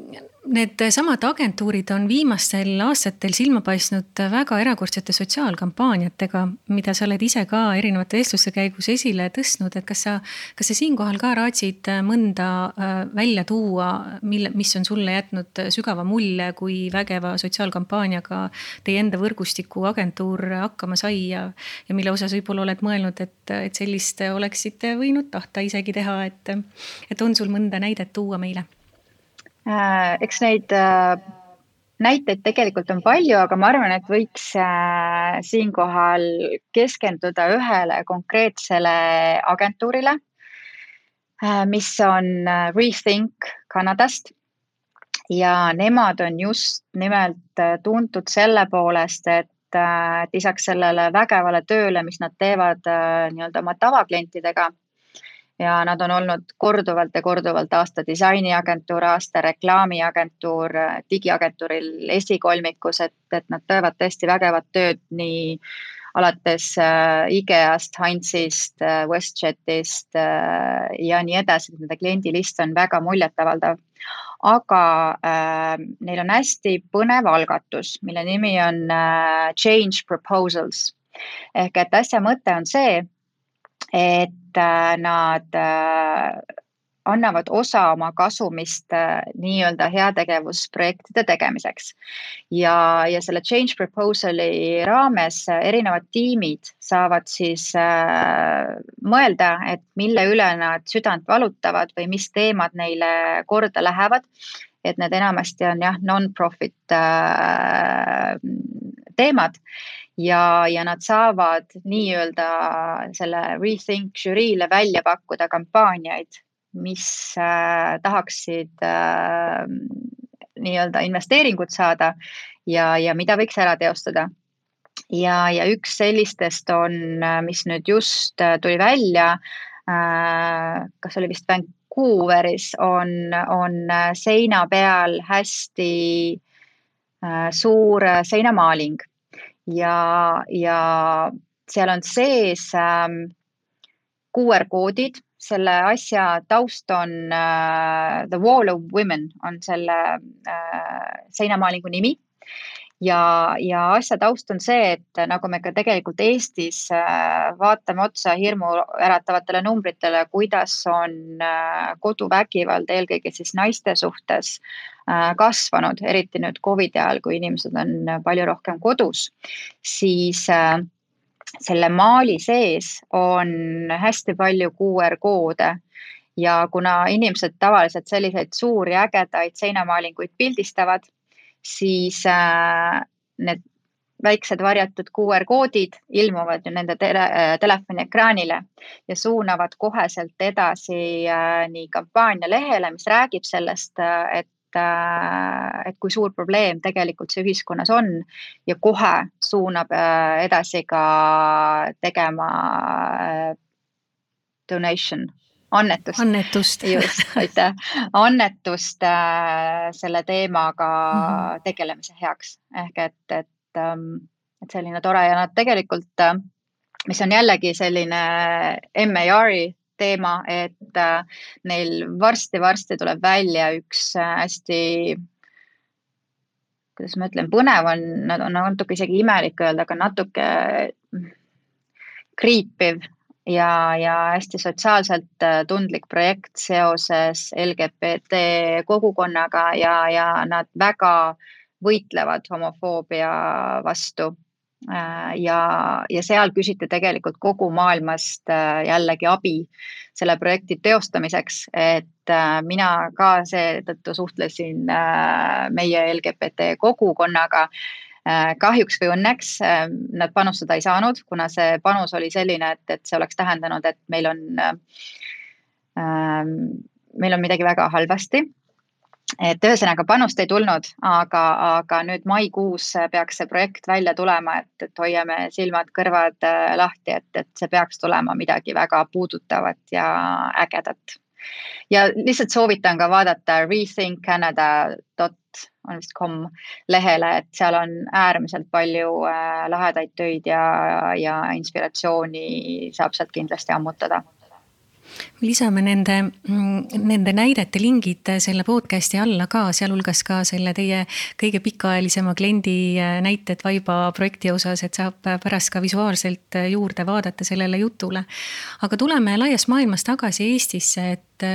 Needsamad agentuurid on viimastel aastatel silma paistnud väga erakordsete sotsiaalkampaaniatega, mida sa oled ise ka erinevate vestluste käigus esile tõstnud, et kas sa, kas sa siinkohal ka raatsid mõnda äh, välja tuua, mille, mis on sulle jätnud sügava mulje, kui vägeva sotsiaalkampaaniaga teie enda võrgustiku agentuur hakkama sai ja, ja mille osas võib-olla oled mõelnud, et, et sellist oleksite võinud tahta isegi teha, et, et on sul mõnda näidet tuua meile eks neid äh, näiteid tegelikult on palju, aga ma arvan, et võiks äh, siinkohal keskenduda ühele konkreetsele agentuurile, mis on Rethink Kanadast. ja nemad on just nimelt tuntud selle poolest, et lisaks sellele vägevale tööle, mis nad teevad nii-öelda oma tavaklientidega ja nad on olnud korduvalt ja korduvalt aasta disainiagentuur, aasta reklaamiagentuur, digiagentuuril esikolmikus, et, et nad teevad tõesti vägevat tööd nii alates äh, IKEA-st, Heinzist äh,, WestJetist äh, ja nii edasi, nende kliendilist on väga muljetavaldav. aga äh, neil on hästi põnev algatus, mille nimi on äh, Change Proposals ehk et asja mõte on see, et äh, nad äh, annavad osa oma kasumist äh, nii-öelda heategevusprojektide tegemiseks. ja, ja selle change proposal'i raames erinevad tiimid saavad siis äh, mõelda, et mille üle nad südant valutavad või mis teemad neile korda lähevad. et need enamasti on jah, non-profit äh, teemad ja, ja nad saavad nii-öelda selle Rethink žüriile välja pakkuda kampaaniaid, mis äh, tahaksid äh, nii-öelda investeeringut saada ja, ja mida võiks ära teostada. ja, ja üks sellistest on, äh, mis nüüd just äh, tuli välja äh,, kas oli vist Vancouveris, on, on äh, seina peal hästi äh, suur seinamaaling. Ja, ja seal on sees ähm, QR-koodid, selle asja taust on äh, The Wall of Women on selle äh, seinamaalingu nimi ja, ja asja taust on see, et nagu me ka tegelikult Eestis äh, vaatame otsa hirmuäratavatele numbritele, kuidas on äh, koduvägivald eelkõige siis naiste suhtes äh, kasvanud, eriti nüüd Covidi ajal, kui inimesed on palju rohkem kodus, siis selle maali sees on hästi palju QR koode. Ja kuna inimesed tavaliselt selliseid suuri ägedaid seinamaalinguid pildistavad siis äh, need väiksed varjatud QR koodid ilmuvad ju nende tele, äh, telefoni ekraanile ja suunavad koheselt edasi äh, nii kampaania lehele, mis räägib sellest, et et kui suur probleem tegelikult see ühiskonnas on ja kohe suunab edasi ka tegema donation annetust. annetust. just, aitäh. annetust äh, selle teemaga mm -hmm. tegelemise heaks ehk et, et ähm,, et selline tore ja nad tegelikult äh,, mis on jällegi selline MAR-i teema, et äh, neil varsti-varsti tuleb välja üks äh, hästi kuidas ma ütlen, põnev on, nad on natuke isegi imelik öelda, aga natuke kriipiv ja, ja hästi sotsiaalselt äh, tundlik projekt seoses LGBT kogukonnaga ja, ja nad väga võitlevad homofoobia vastu Äh, ja, ja seal küsiti tegelikult kogu maailmast äh, jällegi abi selle projekti teostamiseks, et mina ka seetõttu suhtlesin meie LGBT kogukonnaga. Kahjuks või õnneks nad panustada ei saanud, kuna see panus oli selline, et, et see oleks tähendanud, et meil on, meil on midagi väga halvasti et ühesõnaga panust ei tulnud, aga, aga nüüd maikuus peaks see projekt välja tulema, et, et hoiame silmad-kõrvad äh, lahti, et, et see peaks tulema midagi väga puudutavat ja ägedat. ja lihtsalt soovitan ka vaadata rethinkcanada.com on vist com lehele, et seal on äärmiselt palju äh, lahedaid töid ja, ja inspiratsiooni saab sealt kindlasti ammutada lisame nende, nende näidete lingid selle podcast'i alla ka, sealhulgas ka selle teie kõige pikaajalisema kliendi näited Vaiba projekti osas, et saab pärast ka visuaalselt juurde vaadata sellele jutule. aga tuleme laias maailmas tagasi Eestisse, et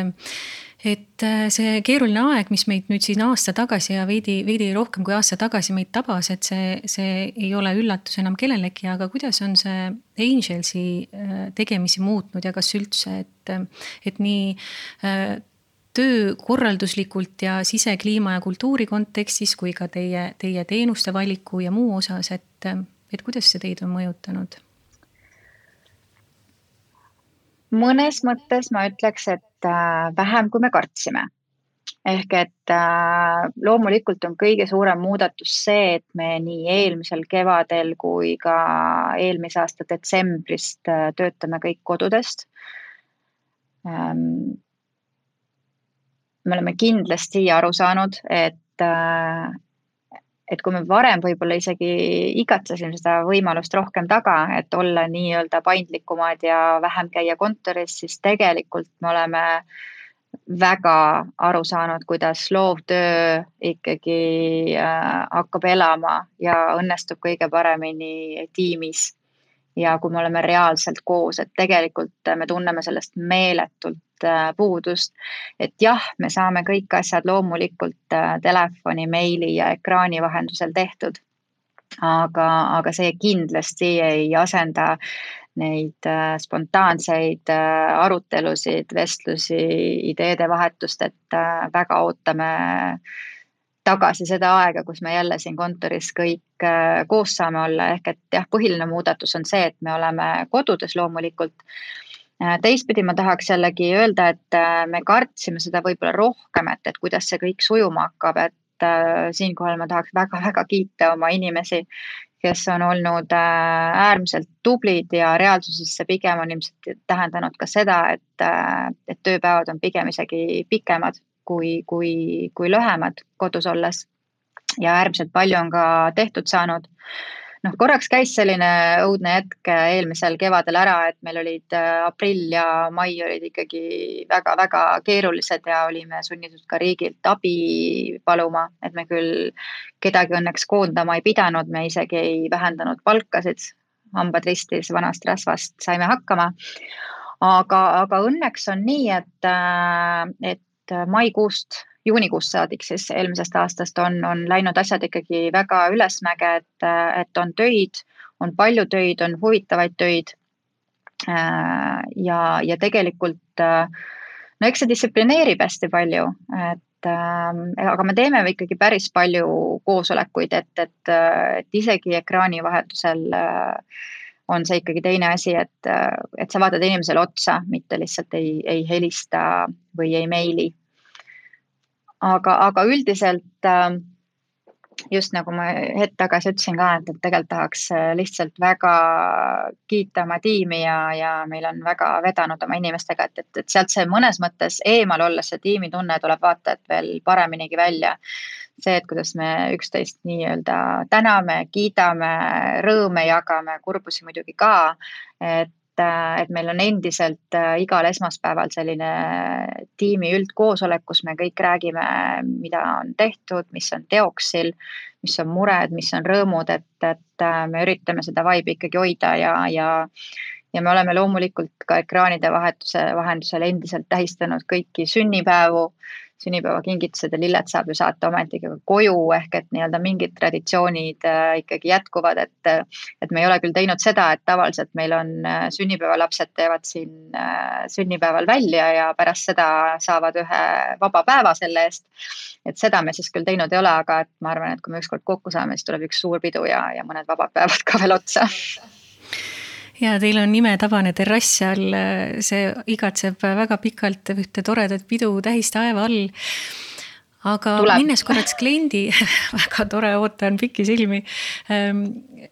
et äh, see keeruline aeg, mis meid nüüd siin aasta tagasi ja veidi, veidi rohkem kui aasta tagasi meid tabas, et see, see ei ole üllatus enam kellelegi, aga kuidas on see Angelsi äh, tegemisi muutnud ja kas üldse, et, et nii äh, töökorralduslikult ja sisekliima ja kultuuri kontekstis kui ka teie, teie teenuste valiku ja muu osas, et, et kuidas see teid on mõjutanud? mõnes mõttes ma ütleks, et vähem, kui me kartsime. ehk et äh, loomulikult on kõige suurem muudatus see, et me nii eelmisel kevadel kui ka eelmise aasta detsembrist äh, töötame kõik kodudest. Ähm, me oleme kindlasti aru saanud, et et kui me varem võib-olla isegi igatsesime seda võimalust rohkem taga, et olla nii-öelda paindlikumad ja vähem käia kontoris, siis tegelikult me oleme väga aru saanud, kuidas loovtöö ikkagi äh, hakkab elama ja õnnestub kõige paremini tiimis. Ja kui me oleme reaalselt koos, et tegelikult me tunneme sellest meeletult Äh, puudust. et jah, me saame kõik asjad loomulikult äh, telefoni, meili ja ekraani vahendusel tehtud. aga, aga see kindlasti ei asenda neid äh, spontaanseid arutelusid, vestlusi, ideede vahetust, et väga ootame tagasi seda aega, kus me jälle siin kontoris kõik koos saame olla, ehk et jah, põhiline muudatus on see, et me oleme kodudes loomulikult. Äh, teistpidi ma tahaks jällegi öelda, et äh, me kartsime seda võib-olla rohkem, et, et kuidas see kõik sujuma hakkab, et äh, siinkohal ma tahaks väga-väga kiita oma inimesi, kes on olnud äärmiselt tublid ja reaalsuses see pigem on ilmselt tähendanud ka seda, et, et tööpäevad on pigem isegi pikemad kui, kui, kui lühemad kodus olles. ja äärmiselt palju on ka tehtud saanud noh, korraks käis selline õudne hetk eelmisel kevadel ära, et meil olid äh, aprill ja mai olid ikkagi väga-väga keerulised ja olime sunnitud ka riigilt abi paluma, et me küll kedagi õnneks koondama ei pidanud, me isegi ei vähendanud palkasid, hambad ristis vanast rasvast saime hakkama. aga, aga õnneks on nii, et, äh, et maikuust juunikuust saadik siis eelmisest aastast on, on läinud asjad ikkagi väga ülesmäge, et, et on töid, on palju töid, on huvitavaid töid. ja, ja tegelikult no eks see distsiplineerib hästi palju, et aga me teeme ikkagi päris palju koosolekuid, et, et, et isegi ekraani vahetusel on see ikkagi teine asi, et, et sa vaatad inimesele otsa, mitte lihtsalt ei, ei helista või ei meili aga, aga üldiselt ähm, just nagu ma hetk tagasi ütlesin ka, et, et tegelikult tahaks äh, lihtsalt väga kiita oma tiimi ja, ja meil on väga vedanud oma inimestega, et, et, et sealt see mõnes mõttes eemal olles see tiimitunne tuleb vaata et veel pareminigi välja. see, et kuidas me üksteist nii-öelda täname, kiidame, rõõme jagame, kurbusi muidugi ka, et et meil on endiselt äh, igal esmaspäeval selline tiimi üldkoosolek, kus me kõik räägime, mida on tehtud, mis on teoksil, mis on mured, mis on rõõmud, et, et äh, me üritame seda vibe'i ikkagi hoida ja, ja ja me oleme loomulikult ka ekraanide vahetuse vahendusel endiselt tähistanud kõiki sünnipäevu, sünnipäevakingitused ja lilled saab ju saata ometigi koju ehk et nii-öelda mingid traditsioonid äh, ikkagi jätkuvad, et, et me ei ole küll teinud seda, et tavaliselt meil on äh, sünnipäevalapsed teevad siin äh, sünnipäeval välja ja pärast seda saavad ühe vaba päeva selle eest. et seda me siis küll teinud ei ole, aga et ma arvan, et kui me ükskord kokku saame, siis tuleb üks suur pidu ja, ja mõned vabad päevad ka veel otsa ja teil on imetabane terrass seal, see igatseb väga pikalt ühte toredat pidu tähistaeva all. aga Tuleb. minnes korraks kliendi väga tore, ootan pikisilmi. Ähm,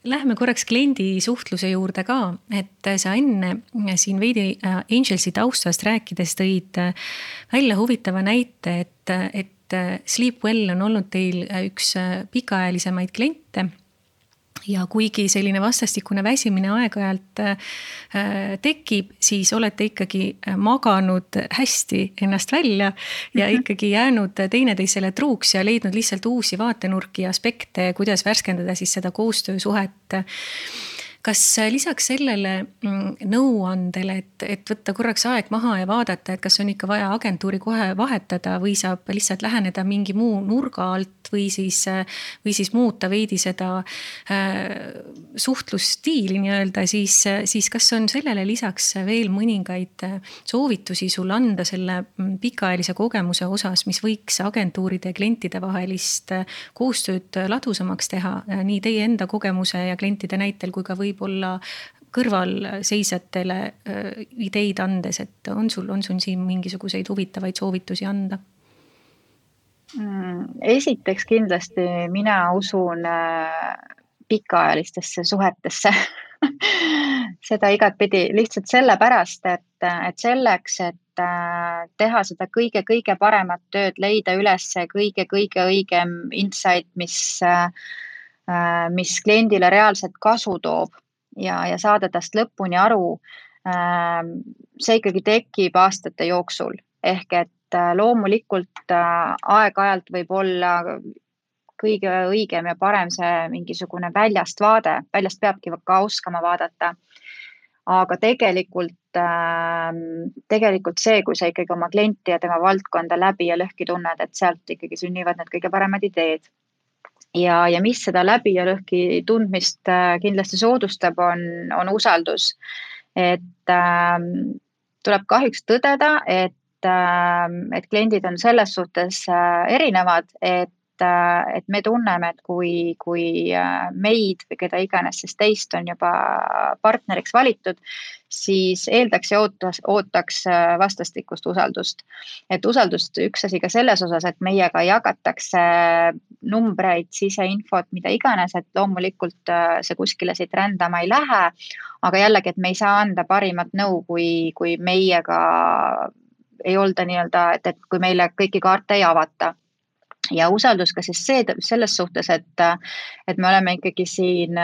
läheme korraks kliendi suhtluse juurde ka, et sa enne siin veidi äh, Angelsi taustast rääkides tõid äh, välja huvitava näite, et, et äh, Sleepwell on olnud teil üks pikaajalisemaid kliente ja kuigi selline vastastikune väsimine aeg-ajalt äh, tekib, siis olete ikkagi äh, maganud hästi ennast välja ja mhm. ikkagi jäänud teineteisele truuks ja leidnud lihtsalt uusi vaatenurki ja aspekte, kuidas värskendada siis seda koostöösuhet kas lisaks sellele mm, nõuandele, et, et võtta korraks aeg maha ja vaadata, et kas on ikka vaja agentuuri kohe vahetada või saab lihtsalt läheneda mingi muu nurga alt või siis, või siis muuta veidi seda äh, suhtlusstiili nii-öelda, siis, siis kas on sellele lisaks veel mõningaid soovitusi sul anda selle mm, pikaajalise kogemuse osas, mis võiks agentuuride ja klientide vahelist koostööd ladusamaks teha, nii teie enda kogemuse ja klientide näitel kui ka või võib-olla kõrvalseisjatele ideid andes, et on sul, on sul siin mingisuguseid huvitavaid soovitusi anda? Mm, esiteks kindlasti mina usun pikaajalistesse suhetesse seda igatpidi lihtsalt sellepärast, et, et selleks, et teha seda kõige-kõige paremat tööd, leida üles kõige-kõige õigem insight, mis, mis kliendile reaalselt kasu toob ja, ja saada tast lõpuni aru. Ähm, see ikkagi tekib aastate jooksul ehk et äh, loomulikult äh, aeg-ajalt võib olla kõige õigem ja parem see mingisugune väljast vaade, väljast peabki ka oskama vaadata. aga tegelikult, ähm, tegelikult see, kui sa ikkagi oma klienti ja tema valdkonda läbi ja lõhki tunned, et sealt ikkagi sünnivad need kõige paremad ideed ja, ja mis seda läbi ja lõhki tundmist äh, kindlasti soodustab, on, on usaldus. et äh, tuleb kahjuks tõdeda, et äh,, et kliendid on selles suhtes äh, erinevad, et et me tunneme, et kui, kui äh, meid või keda iganes siis teist on juba partneriks valitud, siis eeldaks ja ootas, ootaks äh, vastastikust usaldust. et usaldust üks asi ka selles osas, et meiega jagatakse numbreid, siseinfot, mida iganes, et loomulikult see kuskile siit rändama ei lähe. aga jällegi, et me ei saa anda parimat nõu, kui, kui meiega ei olda nii-öelda, et, et kui meile kõiki kaarte ei avata ja usaldus ka siis see, selles suhtes, et, et me oleme ikkagi siin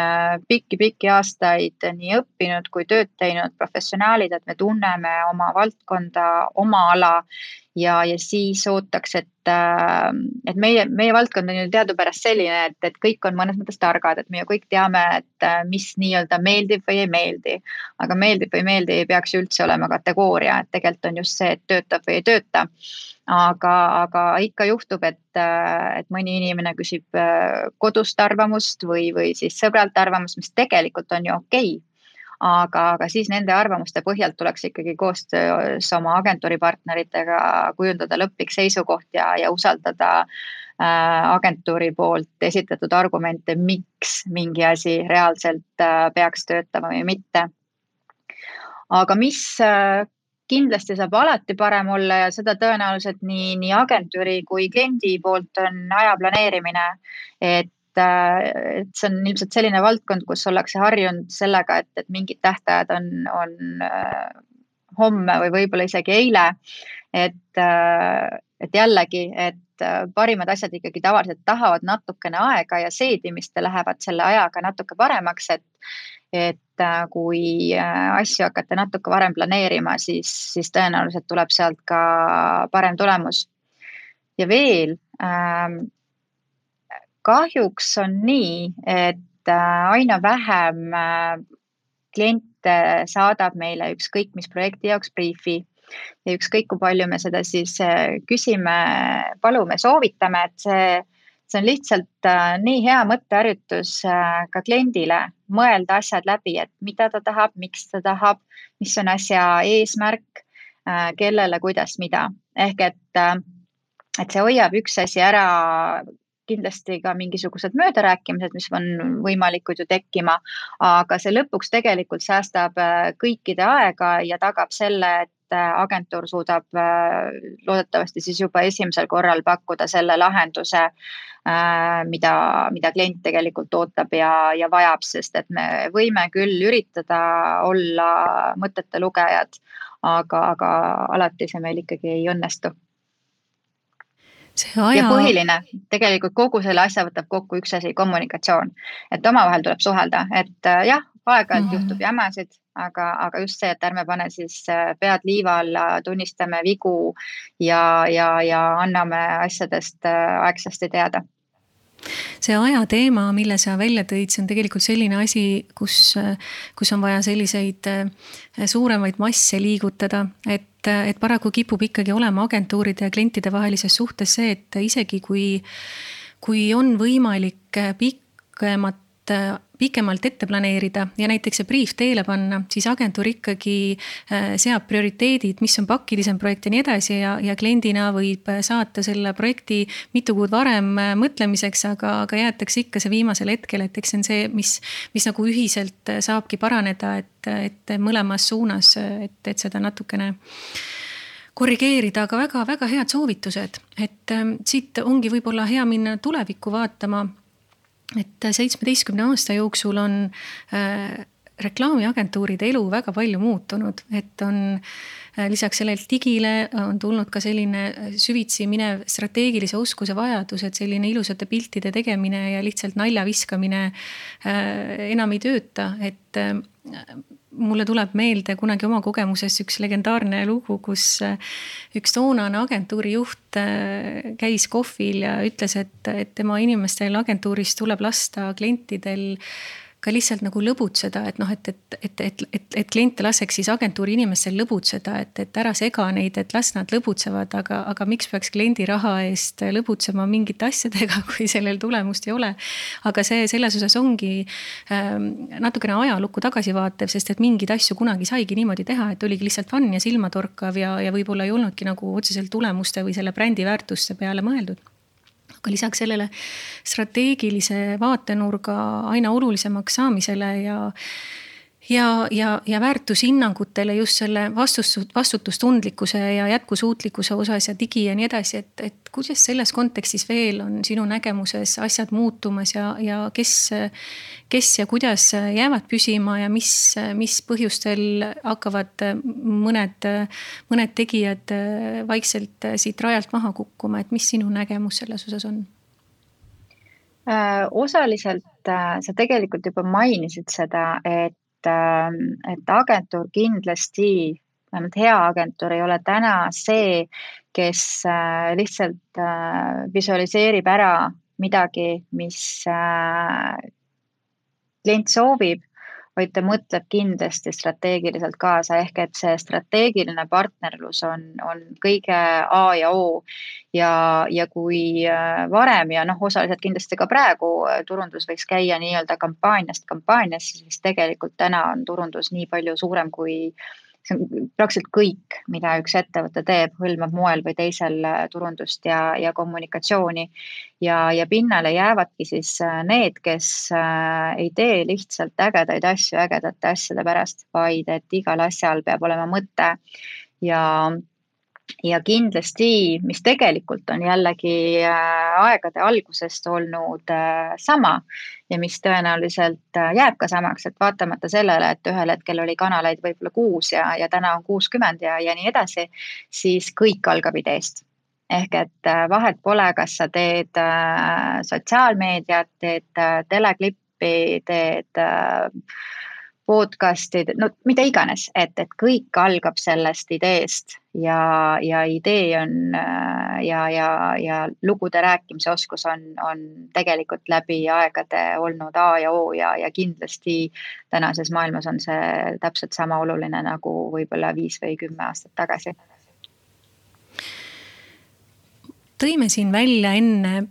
pikki-pikki äh, aastaid nii õppinud kui tööd teinud professionaalid, et me tunneme oma valdkonda, oma ala ja, ja siis ootaks, et, äh, et meie, meie valdkond on ju teadupärast selline, et, et kõik on mõnes mõttes targad, et me ju kõik teame, et äh, mis nii-öelda meeldib või ei meeldi. aga meeldib või ei meeldi ei peaks ju üldse olema kategooria, et tegelikult on just see, et töötab või ei tööta. aga, aga ikka juhtub, et, äh, et mõni inimene küsib kodust arvamust või, või siis sõbralt arvamust, mis tegelikult on ju okei okay aga, aga siis nende arvamuste põhjalt tuleks ikkagi koostöös oma agentuuripartneritega kujundada lõplik seisukoht ja, ja usaldada äh, agentuuri poolt esitatud argumente, miks mingi asi reaalselt äh, peaks töötama või mitte. aga mis äh, kindlasti saab alati parem olla ja seda tõenäoliselt nii, nii agentuuri kui kliendi poolt on aja planeerimine. et et see on ilmselt selline valdkond, kus ollakse harjunud sellega, et, et mingid tähtajad on, on äh, homme või võib-olla isegi eile. et, äh, et jällegi, et parimad asjad ikkagi tavaliselt tahavad natukene aega ja seedimist ja lähevad selle ajaga natuke paremaks, et, et kui asju hakata natuke varem planeerima, siis, siis tõenäoliselt tuleb sealt ka parem tulemus. ja veel ähm, kahjuks on nii, et äh, aina vähem äh, kliente saadab meile ükskõik mis projekti jaoks briifi. Ja ükskõik, kui palju me seda siis küsime, palume, soovitame, et see see on lihtsalt äh, nii hea mõtteharjutus äh, ka kliendile mõelda asjad läbi, et mida ta tahab, miks ta tahab, mis on asja eesmärk, äh, kellele, kuidas, mida. Ehk et, et see hoiab üks asi ära kindlasti ka mingisugused möödarääkimised, mis on võimalikud ju tekkima, aga see lõpuks tegelikult säästab kõikide aega ja tagab selle, et agentuur suudab loodetavasti siis juba esimesel korral pakkuda selle lahenduse, Äh, mida, mida klient tegelikult ootab ja, ja vajab, sest et me võime küll üritada olla mõtete lugejad, aga, aga alati see meil ikkagi ei õnnestu. Aja... ja põhiline, tegelikult kogu selle asja võtab kokku üks asi, kommunikatsioon, et omavahel tuleb suhelda, et äh, jah, aeg-ajalt mm. juhtub jämesid, aga, aga just see, et ärme pane siis äh, pead liiva alla, tunnistame vigu ja, ja, ja anname asjadest aegsasti teada see aja teema, mille sa välja tõid, see on tegelikult selline asi, kus, kus on vaja selliseid eh, suuremaid masse liigutada, et, et paraku kipub ikkagi olema agentuuride ja klientide vahelises suhtes see, et isegi kui, kui on võimalik pikemat pikemalt ette planeerida ja näiteks see briif teele panna, siis agentuur ikkagi äh, seab prioriteedid, mis on pakilisem projekt ja nii edasi ja, ja kliendina võib saata selle projekti mitu kuud varem äh, mõtlemiseks, aga, aga jäetakse ikka see viimasel hetkel, et eks see on see, mis, mis nagu ühiselt äh, saabki paraneda, et, et mõlemas suunas, et, et seda natukene korrigeerida, aga väga-väga head soovitused, et ähm, siit ongi võib-olla hea minna tulevikku vaatama et seitsmeteistkümne aasta jooksul on äh, reklaamiagentuuride elu väga palju muutunud, et on äh, lisaks sellele digile on tulnud ka selline äh, süvitsi minev strateegilise oskuse vajadus, et selline ilusate piltide tegemine ja lihtsalt nalja viskamine enam ei tööta, et mulle tuleb meelde kunagi oma kogemusest üks legendaarne lugu, kus äh, üks toonane agentuuri juht äh, käis kohvil ja ütles, et, et tema inimestel agentuuris tuleb lasta klientidel ka lihtsalt nagu lõbutseda, et noh, et, et, et, et, et, et kliente laseks siis agentuuri inimestel lõbutseda, et, et ära sega neid, et las nad lõbutsevad, aga, aga miks peaks kliendi raha eest lõbutsema mingite asjadega, kui sellel tulemust ei ole. aga see selles osas ongi ähm, natukene ajalukku tagasivaatev, sest et mingeid asju kunagi saigi niimoodi teha, et oligi lihtsalt fun ja silmatorkav ja, ja võib-olla ei olnudki nagu otseselt tulemuste või selle brändi väärtuste peale mõeldud aga lisaks sellele strateegilise vaatenurga aina olulisemaks saamisele ja ja, ja, ja väärtushinnangutele just selle vastus, vastutustundlikkuse ja jätkusuutlikkuse osas ja digi ja nii edasi, et, et kuidas selles kontekstis veel on sinu nägemuses asjad muutumas ja, ja kes, kes ja kuidas jäävad püsima ja mis, mis põhjustel hakkavad mõned, mõned tegijad vaikselt siit rajalt maha kukkuma, et mis sinu nägemus selles osas on? Äh, osaliselt äh, sa tegelikult juba mainisid seda, et et agentuur kindlasti, vähemalt hea agentuur ei ole täna see, kes äh, lihtsalt äh, visualiseerib ära midagi, mis äh, klient soovib vaid ta mõtleb kindlasti strateegiliselt kaasa, ehk et see strateegiline partnerlus on, on kõige A ja O. ja, ja kui äh, varem ja noh, osaliselt kindlasti ka praegu äh, turundus võiks käia nii-öelda kampaaniast kampaaniasse, siis tegelikult täna on turundus nii palju suurem kui see on praktiliselt kõik, mida üks ettevõte teeb, hõlmab moel või teisel äh, turundust ja, ja kommunikatsiooni. ja, ja pinnale jäävadki siis äh, need, kes äh, ei tee lihtsalt ägedaid asju ägedate asjade pärast, vaid et igal asjal peab olema mõte ja ja kindlasti, mis tegelikult on jällegi äh, aegade algusest olnud äh, sama ja mis tõenäoliselt äh, jääb ka samaks, et vaatamata sellele, et ühel hetkel oli kanaleid võib-olla kuus ja, ja täna on kuuskümmend ja, ja nii edasi, siis kõik algab ideest. Ehk et vahet pole, kas sa teed sotsiaalmeediat, teed teleklippi, teed podcast'id, no mida iganes, et, et kõik algab sellest ideest ja, ja idee on ja, ja, ja lugude rääkimise oskus on, on tegelikult läbi aegade olnud A ja O ja, ja kindlasti tänases maailmas on see täpselt sama oluline nagu võib-olla viis või kümme aastat tagasi. tõime siin välja enne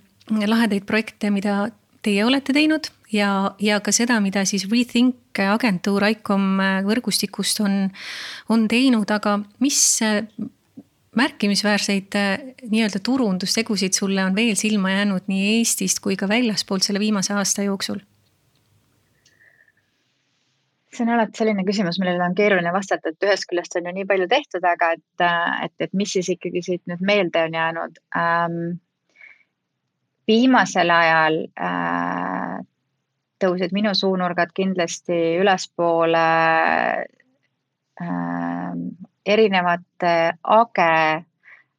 lahedaid projekte, mida teie olete teinud ja, ja ka seda, mida siis Rethink agentuur ICOM võrgustikust on, on teinud, aga mis märkimisväärseid nii-öelda turundustegusid sulle on veel silma jäänud nii Eestist kui ka väljaspoolt selle viimase aasta jooksul? see on alati selline küsimus, millele on keeruline vastata, et ühest küljest on ju nii palju tehtud, aga et, et, et mis siis ikkagi siit nüüd meelde on jäänud ähm,. viimasel ajal äh, tõusid minu suunurgad kindlasti ülespoole äh, erinevate AGE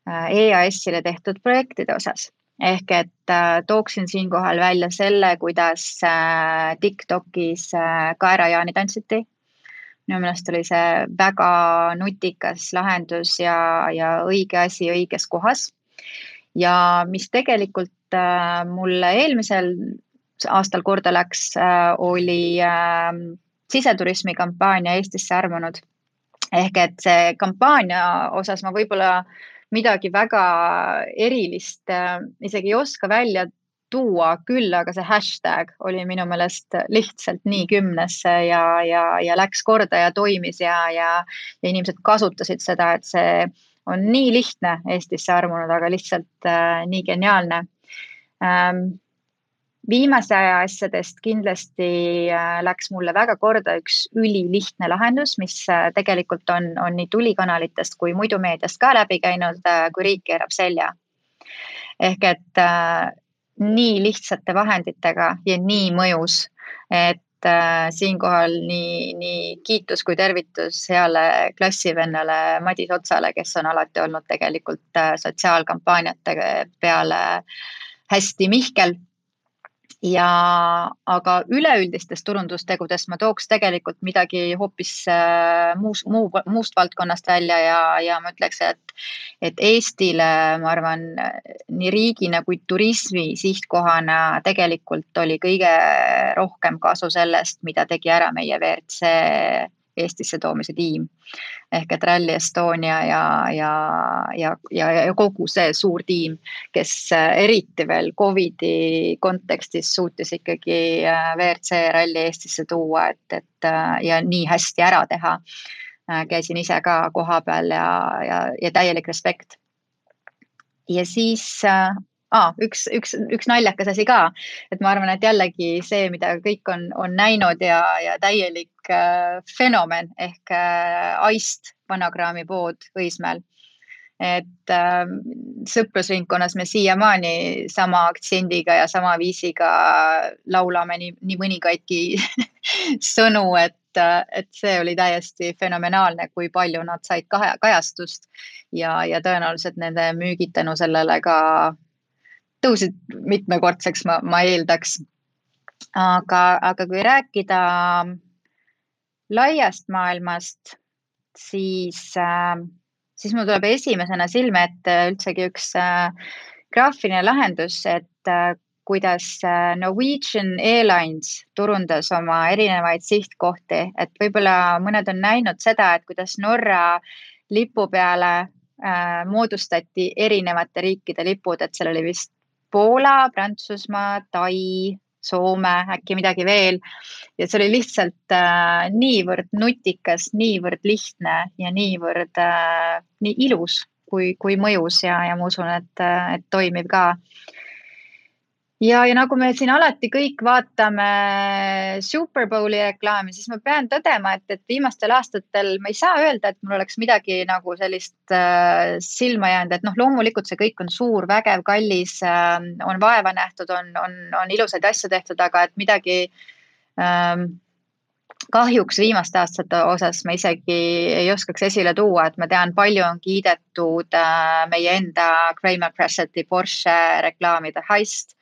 EAS-ile tehtud projektide osas. ehk et äh, tooksin siinkohal välja selle, kuidas äh, Tiktokis äh, kaerajaani tantsiti. minu meelest oli see väga nutikas lahendus ja, ja õige asi õiges kohas. ja mis tegelikult äh, mulle eelmisel aastal korda läks, äh, oli ähm, siseturismi kampaania Eestisse armunud. ehk et see kampaania osas ma võib-olla midagi väga erilist äh, isegi ei oska välja tuua, küll aga see hashtag oli minu meelest lihtsalt nii kümnesse ja, ja, ja läks korda ja toimis ja, ja, ja inimesed kasutasid seda, et see on nii lihtne Eestisse armunud, aga lihtsalt äh, nii geniaalne ähm, viimase aja asjadest kindlasti äh, läks mulle väga korda üks ülilihtne lahendus, mis äh, tegelikult on, on nii tulikanalitest kui muidu meediast ka läbi käinud, äh, kui riik keerab selja. ehk et äh, nii lihtsate vahenditega ja nii mõjus, et äh, siinkohal nii, nii kiitus kui tervitus heale klassivennale Madis Otsale, kes on alati olnud tegelikult äh, sotsiaalkampaaniate peale hästi mihkel ja, aga üleüldistest turundustegudest ma tooks tegelikult midagi hoopis äh, muus, muu, muust valdkonnast välja ja, ja ma ütleks, et, et Eestile, ma arvan, nii riigina kui turismi sihtkohana tegelikult oli kõige rohkem kasu sellest, mida tegi ära meie WRC Eestisse toomise tiim. ehk et Rally Estonia ja, ja, ja, ja, ja kogu see suur tiim, kes äh, eriti veel Covidi kontekstis suutis ikkagi äh, WRC ralli Eestisse tuua, et, et äh, ja nii hästi ära teha. käisin ise ka kohapeal ja, ja, ja täielik respekt. ja siis ah,, üks, üks, üks naljakas asi ka, et ma arvan, et jällegi see, mida kõik on, on näinud ja, ja täielik äh, fenomen ehk äh, Aist vanakraami pood Õismäel. et äh, sõprusringkonnas me siiamaani sama aktsendiga ja sama viisiga laulame nii, nii mõningaidki sõnu, et et see oli täiesti fenomenaalne, kui palju nad said kahe, kajastust ja, ja tõenäoliselt nende müügid tänu sellele ka tõusid mitmekordseks, ma, ma eeldaks. aga, aga kui rääkida laiast maailmast, siis äh,, siis mul tuleb esimesena silme ette üldsegi üks äh, graafiline lahendus, et äh, kuidas Norwegian Airlines turundas oma erinevaid sihtkohti, et võib-olla mõned on näinud seda, et kuidas Norra lipu peale äh, moodustati erinevate riikide lipud, et seal oli vist Poola, Prantsusmaa, Tai, Soome, äkki midagi veel. ja see oli lihtsalt äh, niivõrd nutikas, niivõrd lihtne ja niivõrd äh, nii ilus kui, kui mõjus ja, ja ma usun, et, äh, et toimiv ka ja, ja nagu me siin alati kõik vaatame Superbowli reklaami, siis ma pean tõdema, et, et viimastel aastatel ma ei saa öelda, et mul oleks midagi nagu sellist äh, silma jäänud, et noh, loomulikult see kõik on suur, vägev, kallis äh,, on vaeva nähtud, on, on, on ilusaid asju tehtud, aga et midagi ähm, kahjuks viimaste aastate osas ma isegi ei oskaks esile tuua, et ma tean, palju on kiidetud äh, meie enda Kramer Cresseti Porsche reklaamide Heist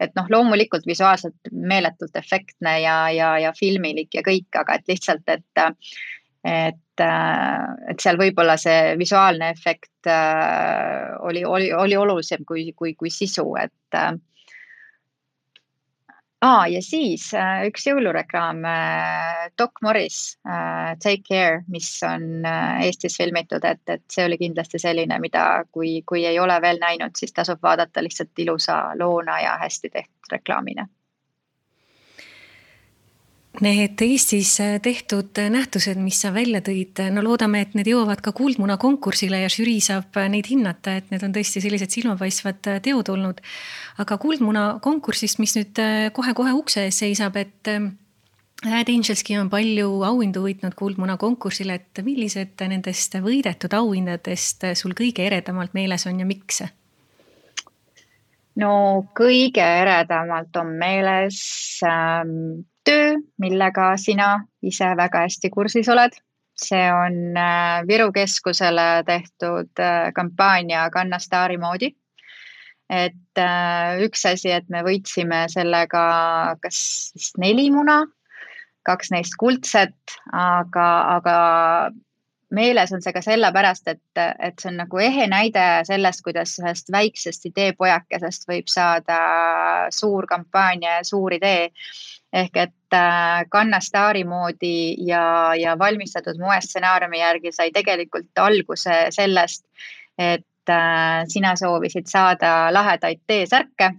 et noh, loomulikult visuaalselt meeletult efektne ja, ja, ja filmilik ja kõik, aga et lihtsalt, et, et, et seal võib-olla see visuaalne efekt äh, oli, oli, oli olulisem kui, kui, kui sisu, et aa, ja siis äh, üks jõulureklaam äh,, Doc Morris äh, Take Care, mis on äh, Eestis filmitud, et, et see oli kindlasti selline, mida, kui, kui ei ole veel näinud, siis tasub vaadata lihtsalt ilusa loona ja hästi tehtud reklaamina Need Eestis tehtud nähtused, mis sa välja tõid, no loodame, et need jõuavad ka Kuldmuna konkursile ja žürii saab neid hinnata, et need on tõesti sellised silmapaistvad teod olnud. aga Kuldmuna konkursist, mis nüüd kohe-kohe ukse ees seisab, et Ad Angelski on palju auhindu võitnud Kuldmuna konkursil, et millised nendest võidetud auhindadest sul kõige eredamalt meeles on ja miks? no kõige eredamalt on meeles ähm, töö, millega sina ise väga hästi kursis oled. see on äh, Viru Keskusele tehtud äh, kampaania Kanna staari moodi. et äh, üks asi, et me võitsime sellega kas vist neli muna, kaks neist kuldset, aga, aga meeles on see ka sellepärast, et, et see on nagu ehe näide sellest, kuidas ühest väiksest ideepojakesest võib saada suur kampaania ja suur idee ehk et äh, Kanna staari moodi ja, ja valmistatud moestsenaariumi järgi sai tegelikult alguse sellest, et äh, sina soovisid saada lahedaid T-särke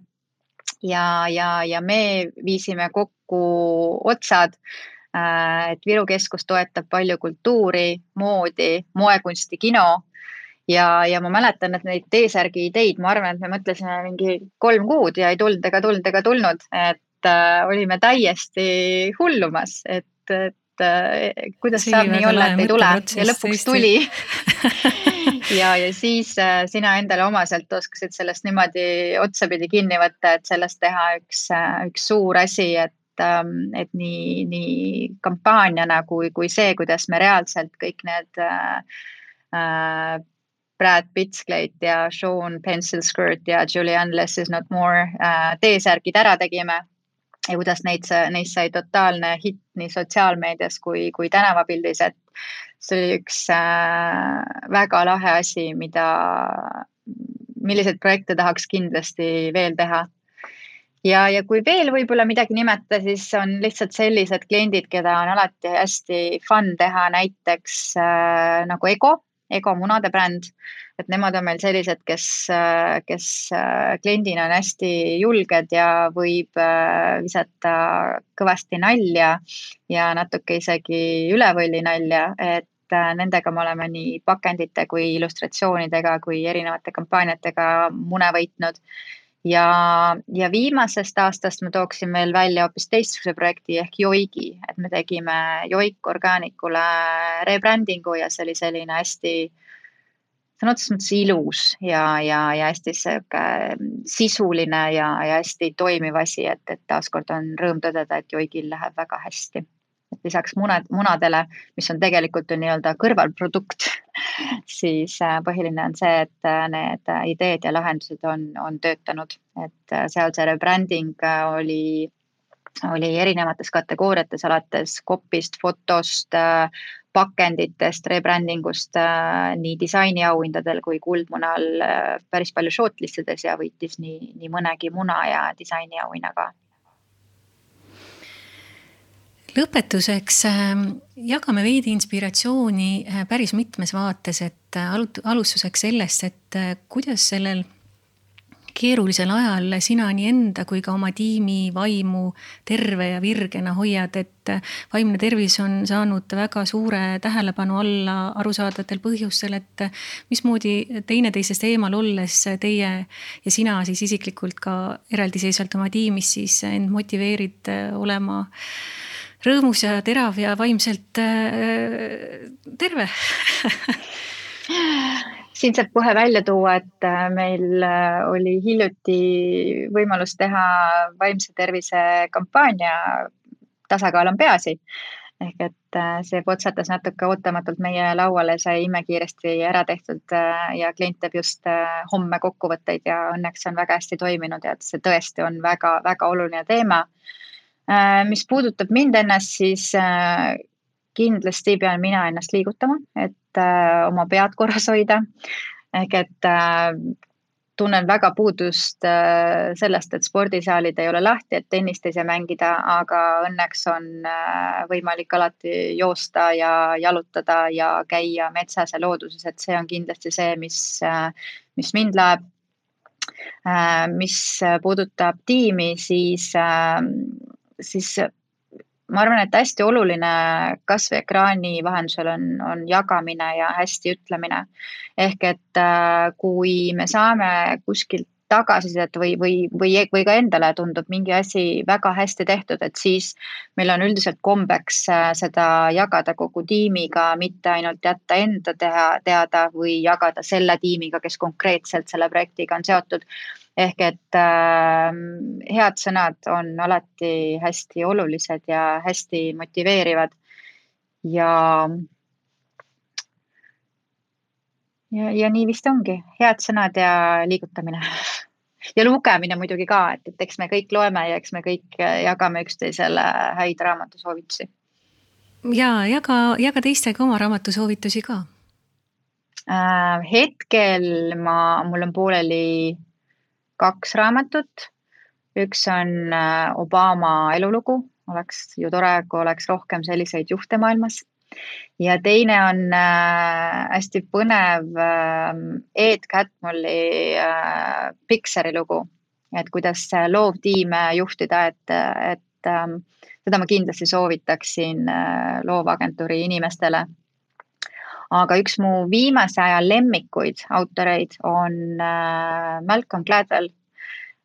ja, ja, ja me viisime kokku otsad äh, et Viru keskus toetab palju kultuuri, moodi, moekunsti, kino. Ja, ja ma mäletan, et neid T-särgi ideid, ma arvan, et me mõtlesime mingi kolm kuud ja ei tulnud ega tulnud ega tulnud, et äh, olime täiesti hullumas, et, et äh, kuidas See saab nii olla, et ei tule ja lõpuks tuli. Ja, ja siis äh, sina endale omaselt oskasid sellest niimoodi otsapidi kinni võtta, et sellest teha üks, üks suur asi, et ähm, et nii, nii kampaaniana kui, kui see, kuidas me reaalselt kõik need äh, Brad Pittsglade ja Sean Pencil Skirt ja Julianne Less is not more äh, T-särgid ära tegime ja kuidas neid, neist sai totaalne hitt nii sotsiaalmeedias kui, kui tänavapildis, et see oli üks äh, väga lahe asi, mida, milliseid projekte tahaks kindlasti veel teha. ja, ja kui veel võib-olla midagi nimetada, siis on lihtsalt sellised kliendid, keda on alati hästi fun teha, näiteks äh, nagu Ego Ego munade bränd, et nemad on meil sellised, kes, kes kliendina on hästi julged ja võib äh, visata kõvasti nalja ja natuke isegi üle võlli nalja, et äh, nendega me oleme nii pakendite kui illustratsioonidega kui erinevate kampaaniatega mune võitnud. Ja, ja viimasest aastast ma tooksin veel välja hoopis teistsuguse projekti ehk Joigi, et me tegime Joik Organicule rebrandingu ja see oli selline hästi sõna otseses mõttes ilus ja, ja, ja hästi sihuke sisuline ja, ja hästi toimiv asi, et, et taaskord on rõõm tõdeda, et Joigil läheb väga hästi. Et lisaks munad, munadele, mis on tegelikult ju nii-öelda kõrvalprodukt siis äh, põhiline on see, et äh, need ideed ja lahendused on, on töötanud, et äh, seal see rebranding oli oli erinevates kategooriates, alates kopist, fotost, pakenditest, rebrandingust nii disainiauhindadel kui Kuldmunal päris palju shortlist ides ja võitis nii, nii mõnegi muna ja disainiauhinna ka lõpetuseks ähm, jagame veidi inspiratsiooni äh, päris mitmes vaates, et äh, alustuseks sellest, et äh, kuidas sellel keerulisel ajal sina nii enda kui ka oma tiimi vaimu terve ja virgena hoiad, et vaimne tervis on saanud väga suure tähelepanu alla arusaadavatel põhjustel, et mismoodi teineteisest eemal olles teie ja sina siis isiklikult ka eraldiseisvalt oma tiimis siis end motiveerid olema rõõmus ja terav ja vaimselt äh, terve siin saab kohe välja tuua, et äh, meil äh, oli hiljuti võimalus teha vaimse tervise kampaania Tasakaal on peaasi ehk et see potsatas natuke ootamatult meie lauale, sai imekiiresti ära tehtud ja klient teeb just homme kokkuvõtteid ja õnneks on väga hästi toiminud ja et see tõesti on väga-väga oluline teema. mis puudutab mind ennast, siis kindlasti pean mina ennast liigutama, et oma pead korras hoida ehk et äh, tunnen väga puudust äh, sellest, et spordisaalid ei ole lahti, et tennist ei saa mängida, aga õnneks on äh, võimalik alati joosta ja jalutada ja käia metsas ja looduses, et see on kindlasti see, mis, mis mind läheb. mis puudutab tiimi, siis, siis ma arvan, et hästi oluline kasvõi ekraani vahendusel on, on jagamine ja hästi ütlemine. ehk et äh, kui me saame kuskilt tagasisidet või, või, või, või ka endale tundub mingi asi väga hästi tehtud, et siis meil on üldiselt kombeks äh, seda jagada kogu tiimiga, mitte ainult jätta enda teha, teada või jagada selle tiimiga, kes konkreetselt selle projektiga on seotud ehk et äh, head sõnad on alati hästi olulised ja hästi motiveerivad. ja, ja, ja nii vist ongi, head sõnad ja liigutamine ja lugemine muidugi ka, et, et eks me kõik loeme ja eks me kõik jagame üksteisele häid raamatusoovitusi. ja jaga, jaga teistega oma raamatusoovitusi ka äh,. hetkel ma, mul on pooleli kaks raamatut. üks on äh, Obama elulugu, oleks ju tore, kui oleks rohkem selliseid juhte maailmas. ja teine on äh, hästi põnev äh, Ed Catmulli Pixari lugu, et kuidas loovtiime juhtida, et, et ähm, seda ma kindlasti soovitaksin loovagentuuri inimestele aga üks mu viimase aja lemmikuid autoreid on äh, Malcolm Gladwell.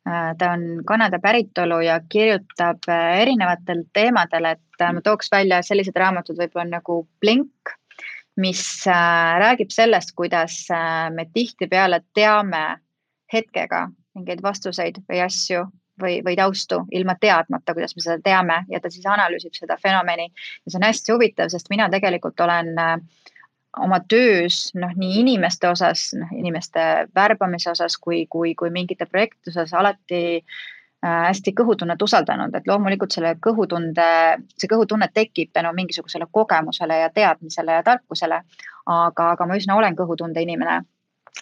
Äh, ta on Kanada päritolu ja kirjutab äh, erinevatel teemadel, et ma tooks välja sellised raamatud võib-olla nagu Blink, mis räägib sellest, kuidas me tihtipeale teame hetkega mingeid vastuseid või asju või, või taustu ilma teadmata, kuidas me seda teame ja ta siis analüüsib seda fenomeni. ja see on hästi huvitav, sest mina tegelikult olen äh, oma töös noh, nii inimeste osas, noh inimeste värbamise osas kui, kui, kui mingite projektide osas alati äh, hästi kõhutunnet usaldanud, et loomulikult selle kõhutunde, see kõhutunne tekib tänu mingisugusele kogemusele ja teadmisele ja tarkusele. aga, aga ma üsna olen kõhutunde inimene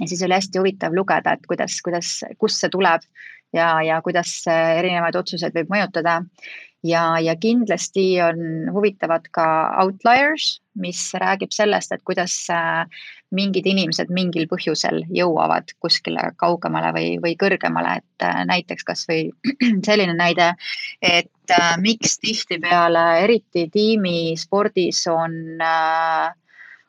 ja siis oli hästi huvitav lugeda, et kuidas, kuidas, kust see tuleb ja, ja kuidas erinevaid otsuseid võib mõjutada ja, ja kindlasti on huvitavad ka outliers, mis räägib sellest, et kuidas äh, mingid inimesed mingil põhjusel jõuavad kuskile kaugemale või, või kõrgemale, et äh, näiteks kasvõi selline näide, et äh, miks tihtipeale, eriti tiimispordis on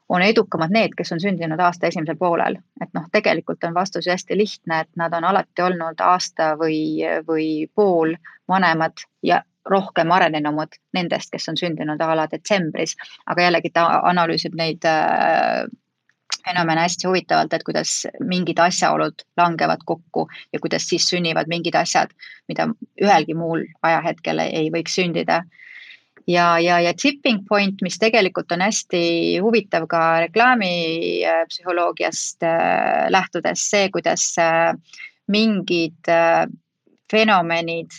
on edukamad need, kes on sündinud aasta esimesel poolel, et noh, tegelikult on vastus hästi lihtne, et nad on alati olnud aasta või, või pool vanemad ja rohkem arenenumad nendest, kes on sündinud a la detsembris, aga jällegi ta analüüsib neid äh, fenomene hästi huvitavalt, et kuidas mingid asjaolud langevad kokku ja kuidas siis sünnivad mingid asjad, mida ühelgi muul ajahetkel ei võiks sündida. ja, ja, ja tipping point, mis tegelikult on hästi huvitav ka reklaamipsühholoogiast äh, äh, lähtudes, see, kuidas mingid fenomenid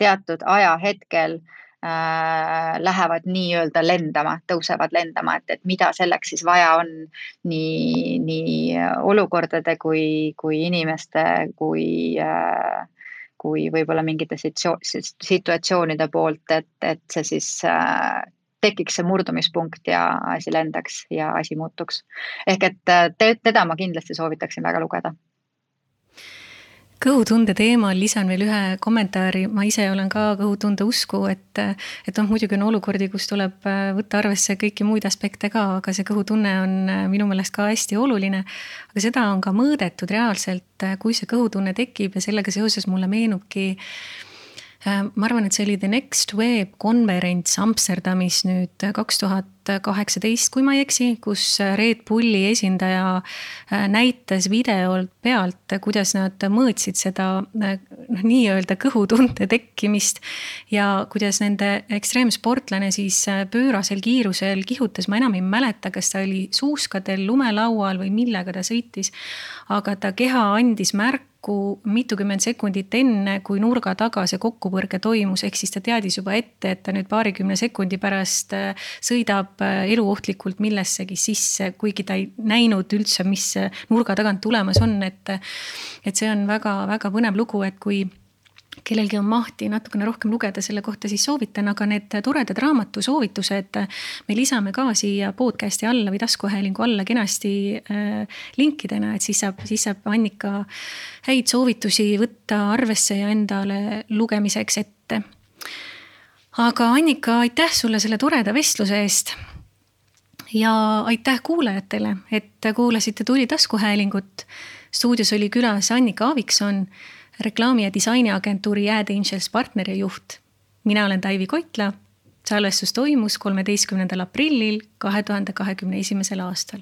teatud ajahetkel äh, lähevad nii-öelda lendama, tõusevad lendama, et, et mida selleks siis vaja on nii, nii olukordade kui, kui inimeste, kui äh, kui võib-olla mingite situatsioonide poolt, et, et see siis äh, tekiks see murdumispunkt ja asi lendaks ja asi muutuks. ehk et äh, te, teda ma kindlasti soovitaksin väga lugeda kõhutunde teemal lisan veel ühe kommentaari, ma ise olen ka kõhutunde usku, et, et noh, muidugi on olukordi, kus tuleb äh, võtta arvesse kõiki muid aspekte ka, aga see kõhutunne on äh, minu meelest ka hästi oluline. aga seda on ka mõõdetud reaalselt, äh, kui see kõhutunne tekib ja sellega seoses mulle meenubki ma arvan, et see oli The Next Web konverents Amsterdamis nüüd kaks tuhat kaheksateist, kui ma ei eksi, kus Red Bulli esindaja äh, näitas videolt pealt, kuidas nad mõõtsid seda noh, nii-öelda kõhutunde tekkimist. ja kuidas nende ekstreemsportlane siis äh, pöörasel kiirusel kihutas, ma enam ei mäleta, kas ta oli suuskadel, lumelaual või millega ta sõitis. aga ta keha andis märku märku mitukümmend sekundit enne, kui nurga taga see kokkupõrge toimus, ehk siis ta teadis juba ette, et ta nüüd paarikümne sekundi pärast äh, sõidab äh, eluohtlikult millessegi sisse, kuigi ta ei näinud üldse, mis nurga tagant tulemas on, et. et see on väga-väga põnev lugu, et kui kellelgi on mahti natukene rohkem lugeda selle kohta, siis soovitan, aga need toredad raamatusoovitused me lisame ka siia podcast'i alla või taskuhäälingu alla kenasti äh, linkidena, et siis saab, siis saab Annika häid soovitusi võtta arvesse ja endale lugemiseks ette. Aga Annika, aitäh sulle selle toreda vestluse eest. ja aitäh kuulajatele, et kuulasite Tuli taskuhäälingut. stuudios oli külas Annika Aavikson reklaami- ja disainiagentuuri Ad Angels partneri juht. mina olen Taivi Koitla. salvestus toimus kolmeteistkümnendal aprillil kahe tuhande kahekümne esimesel aastal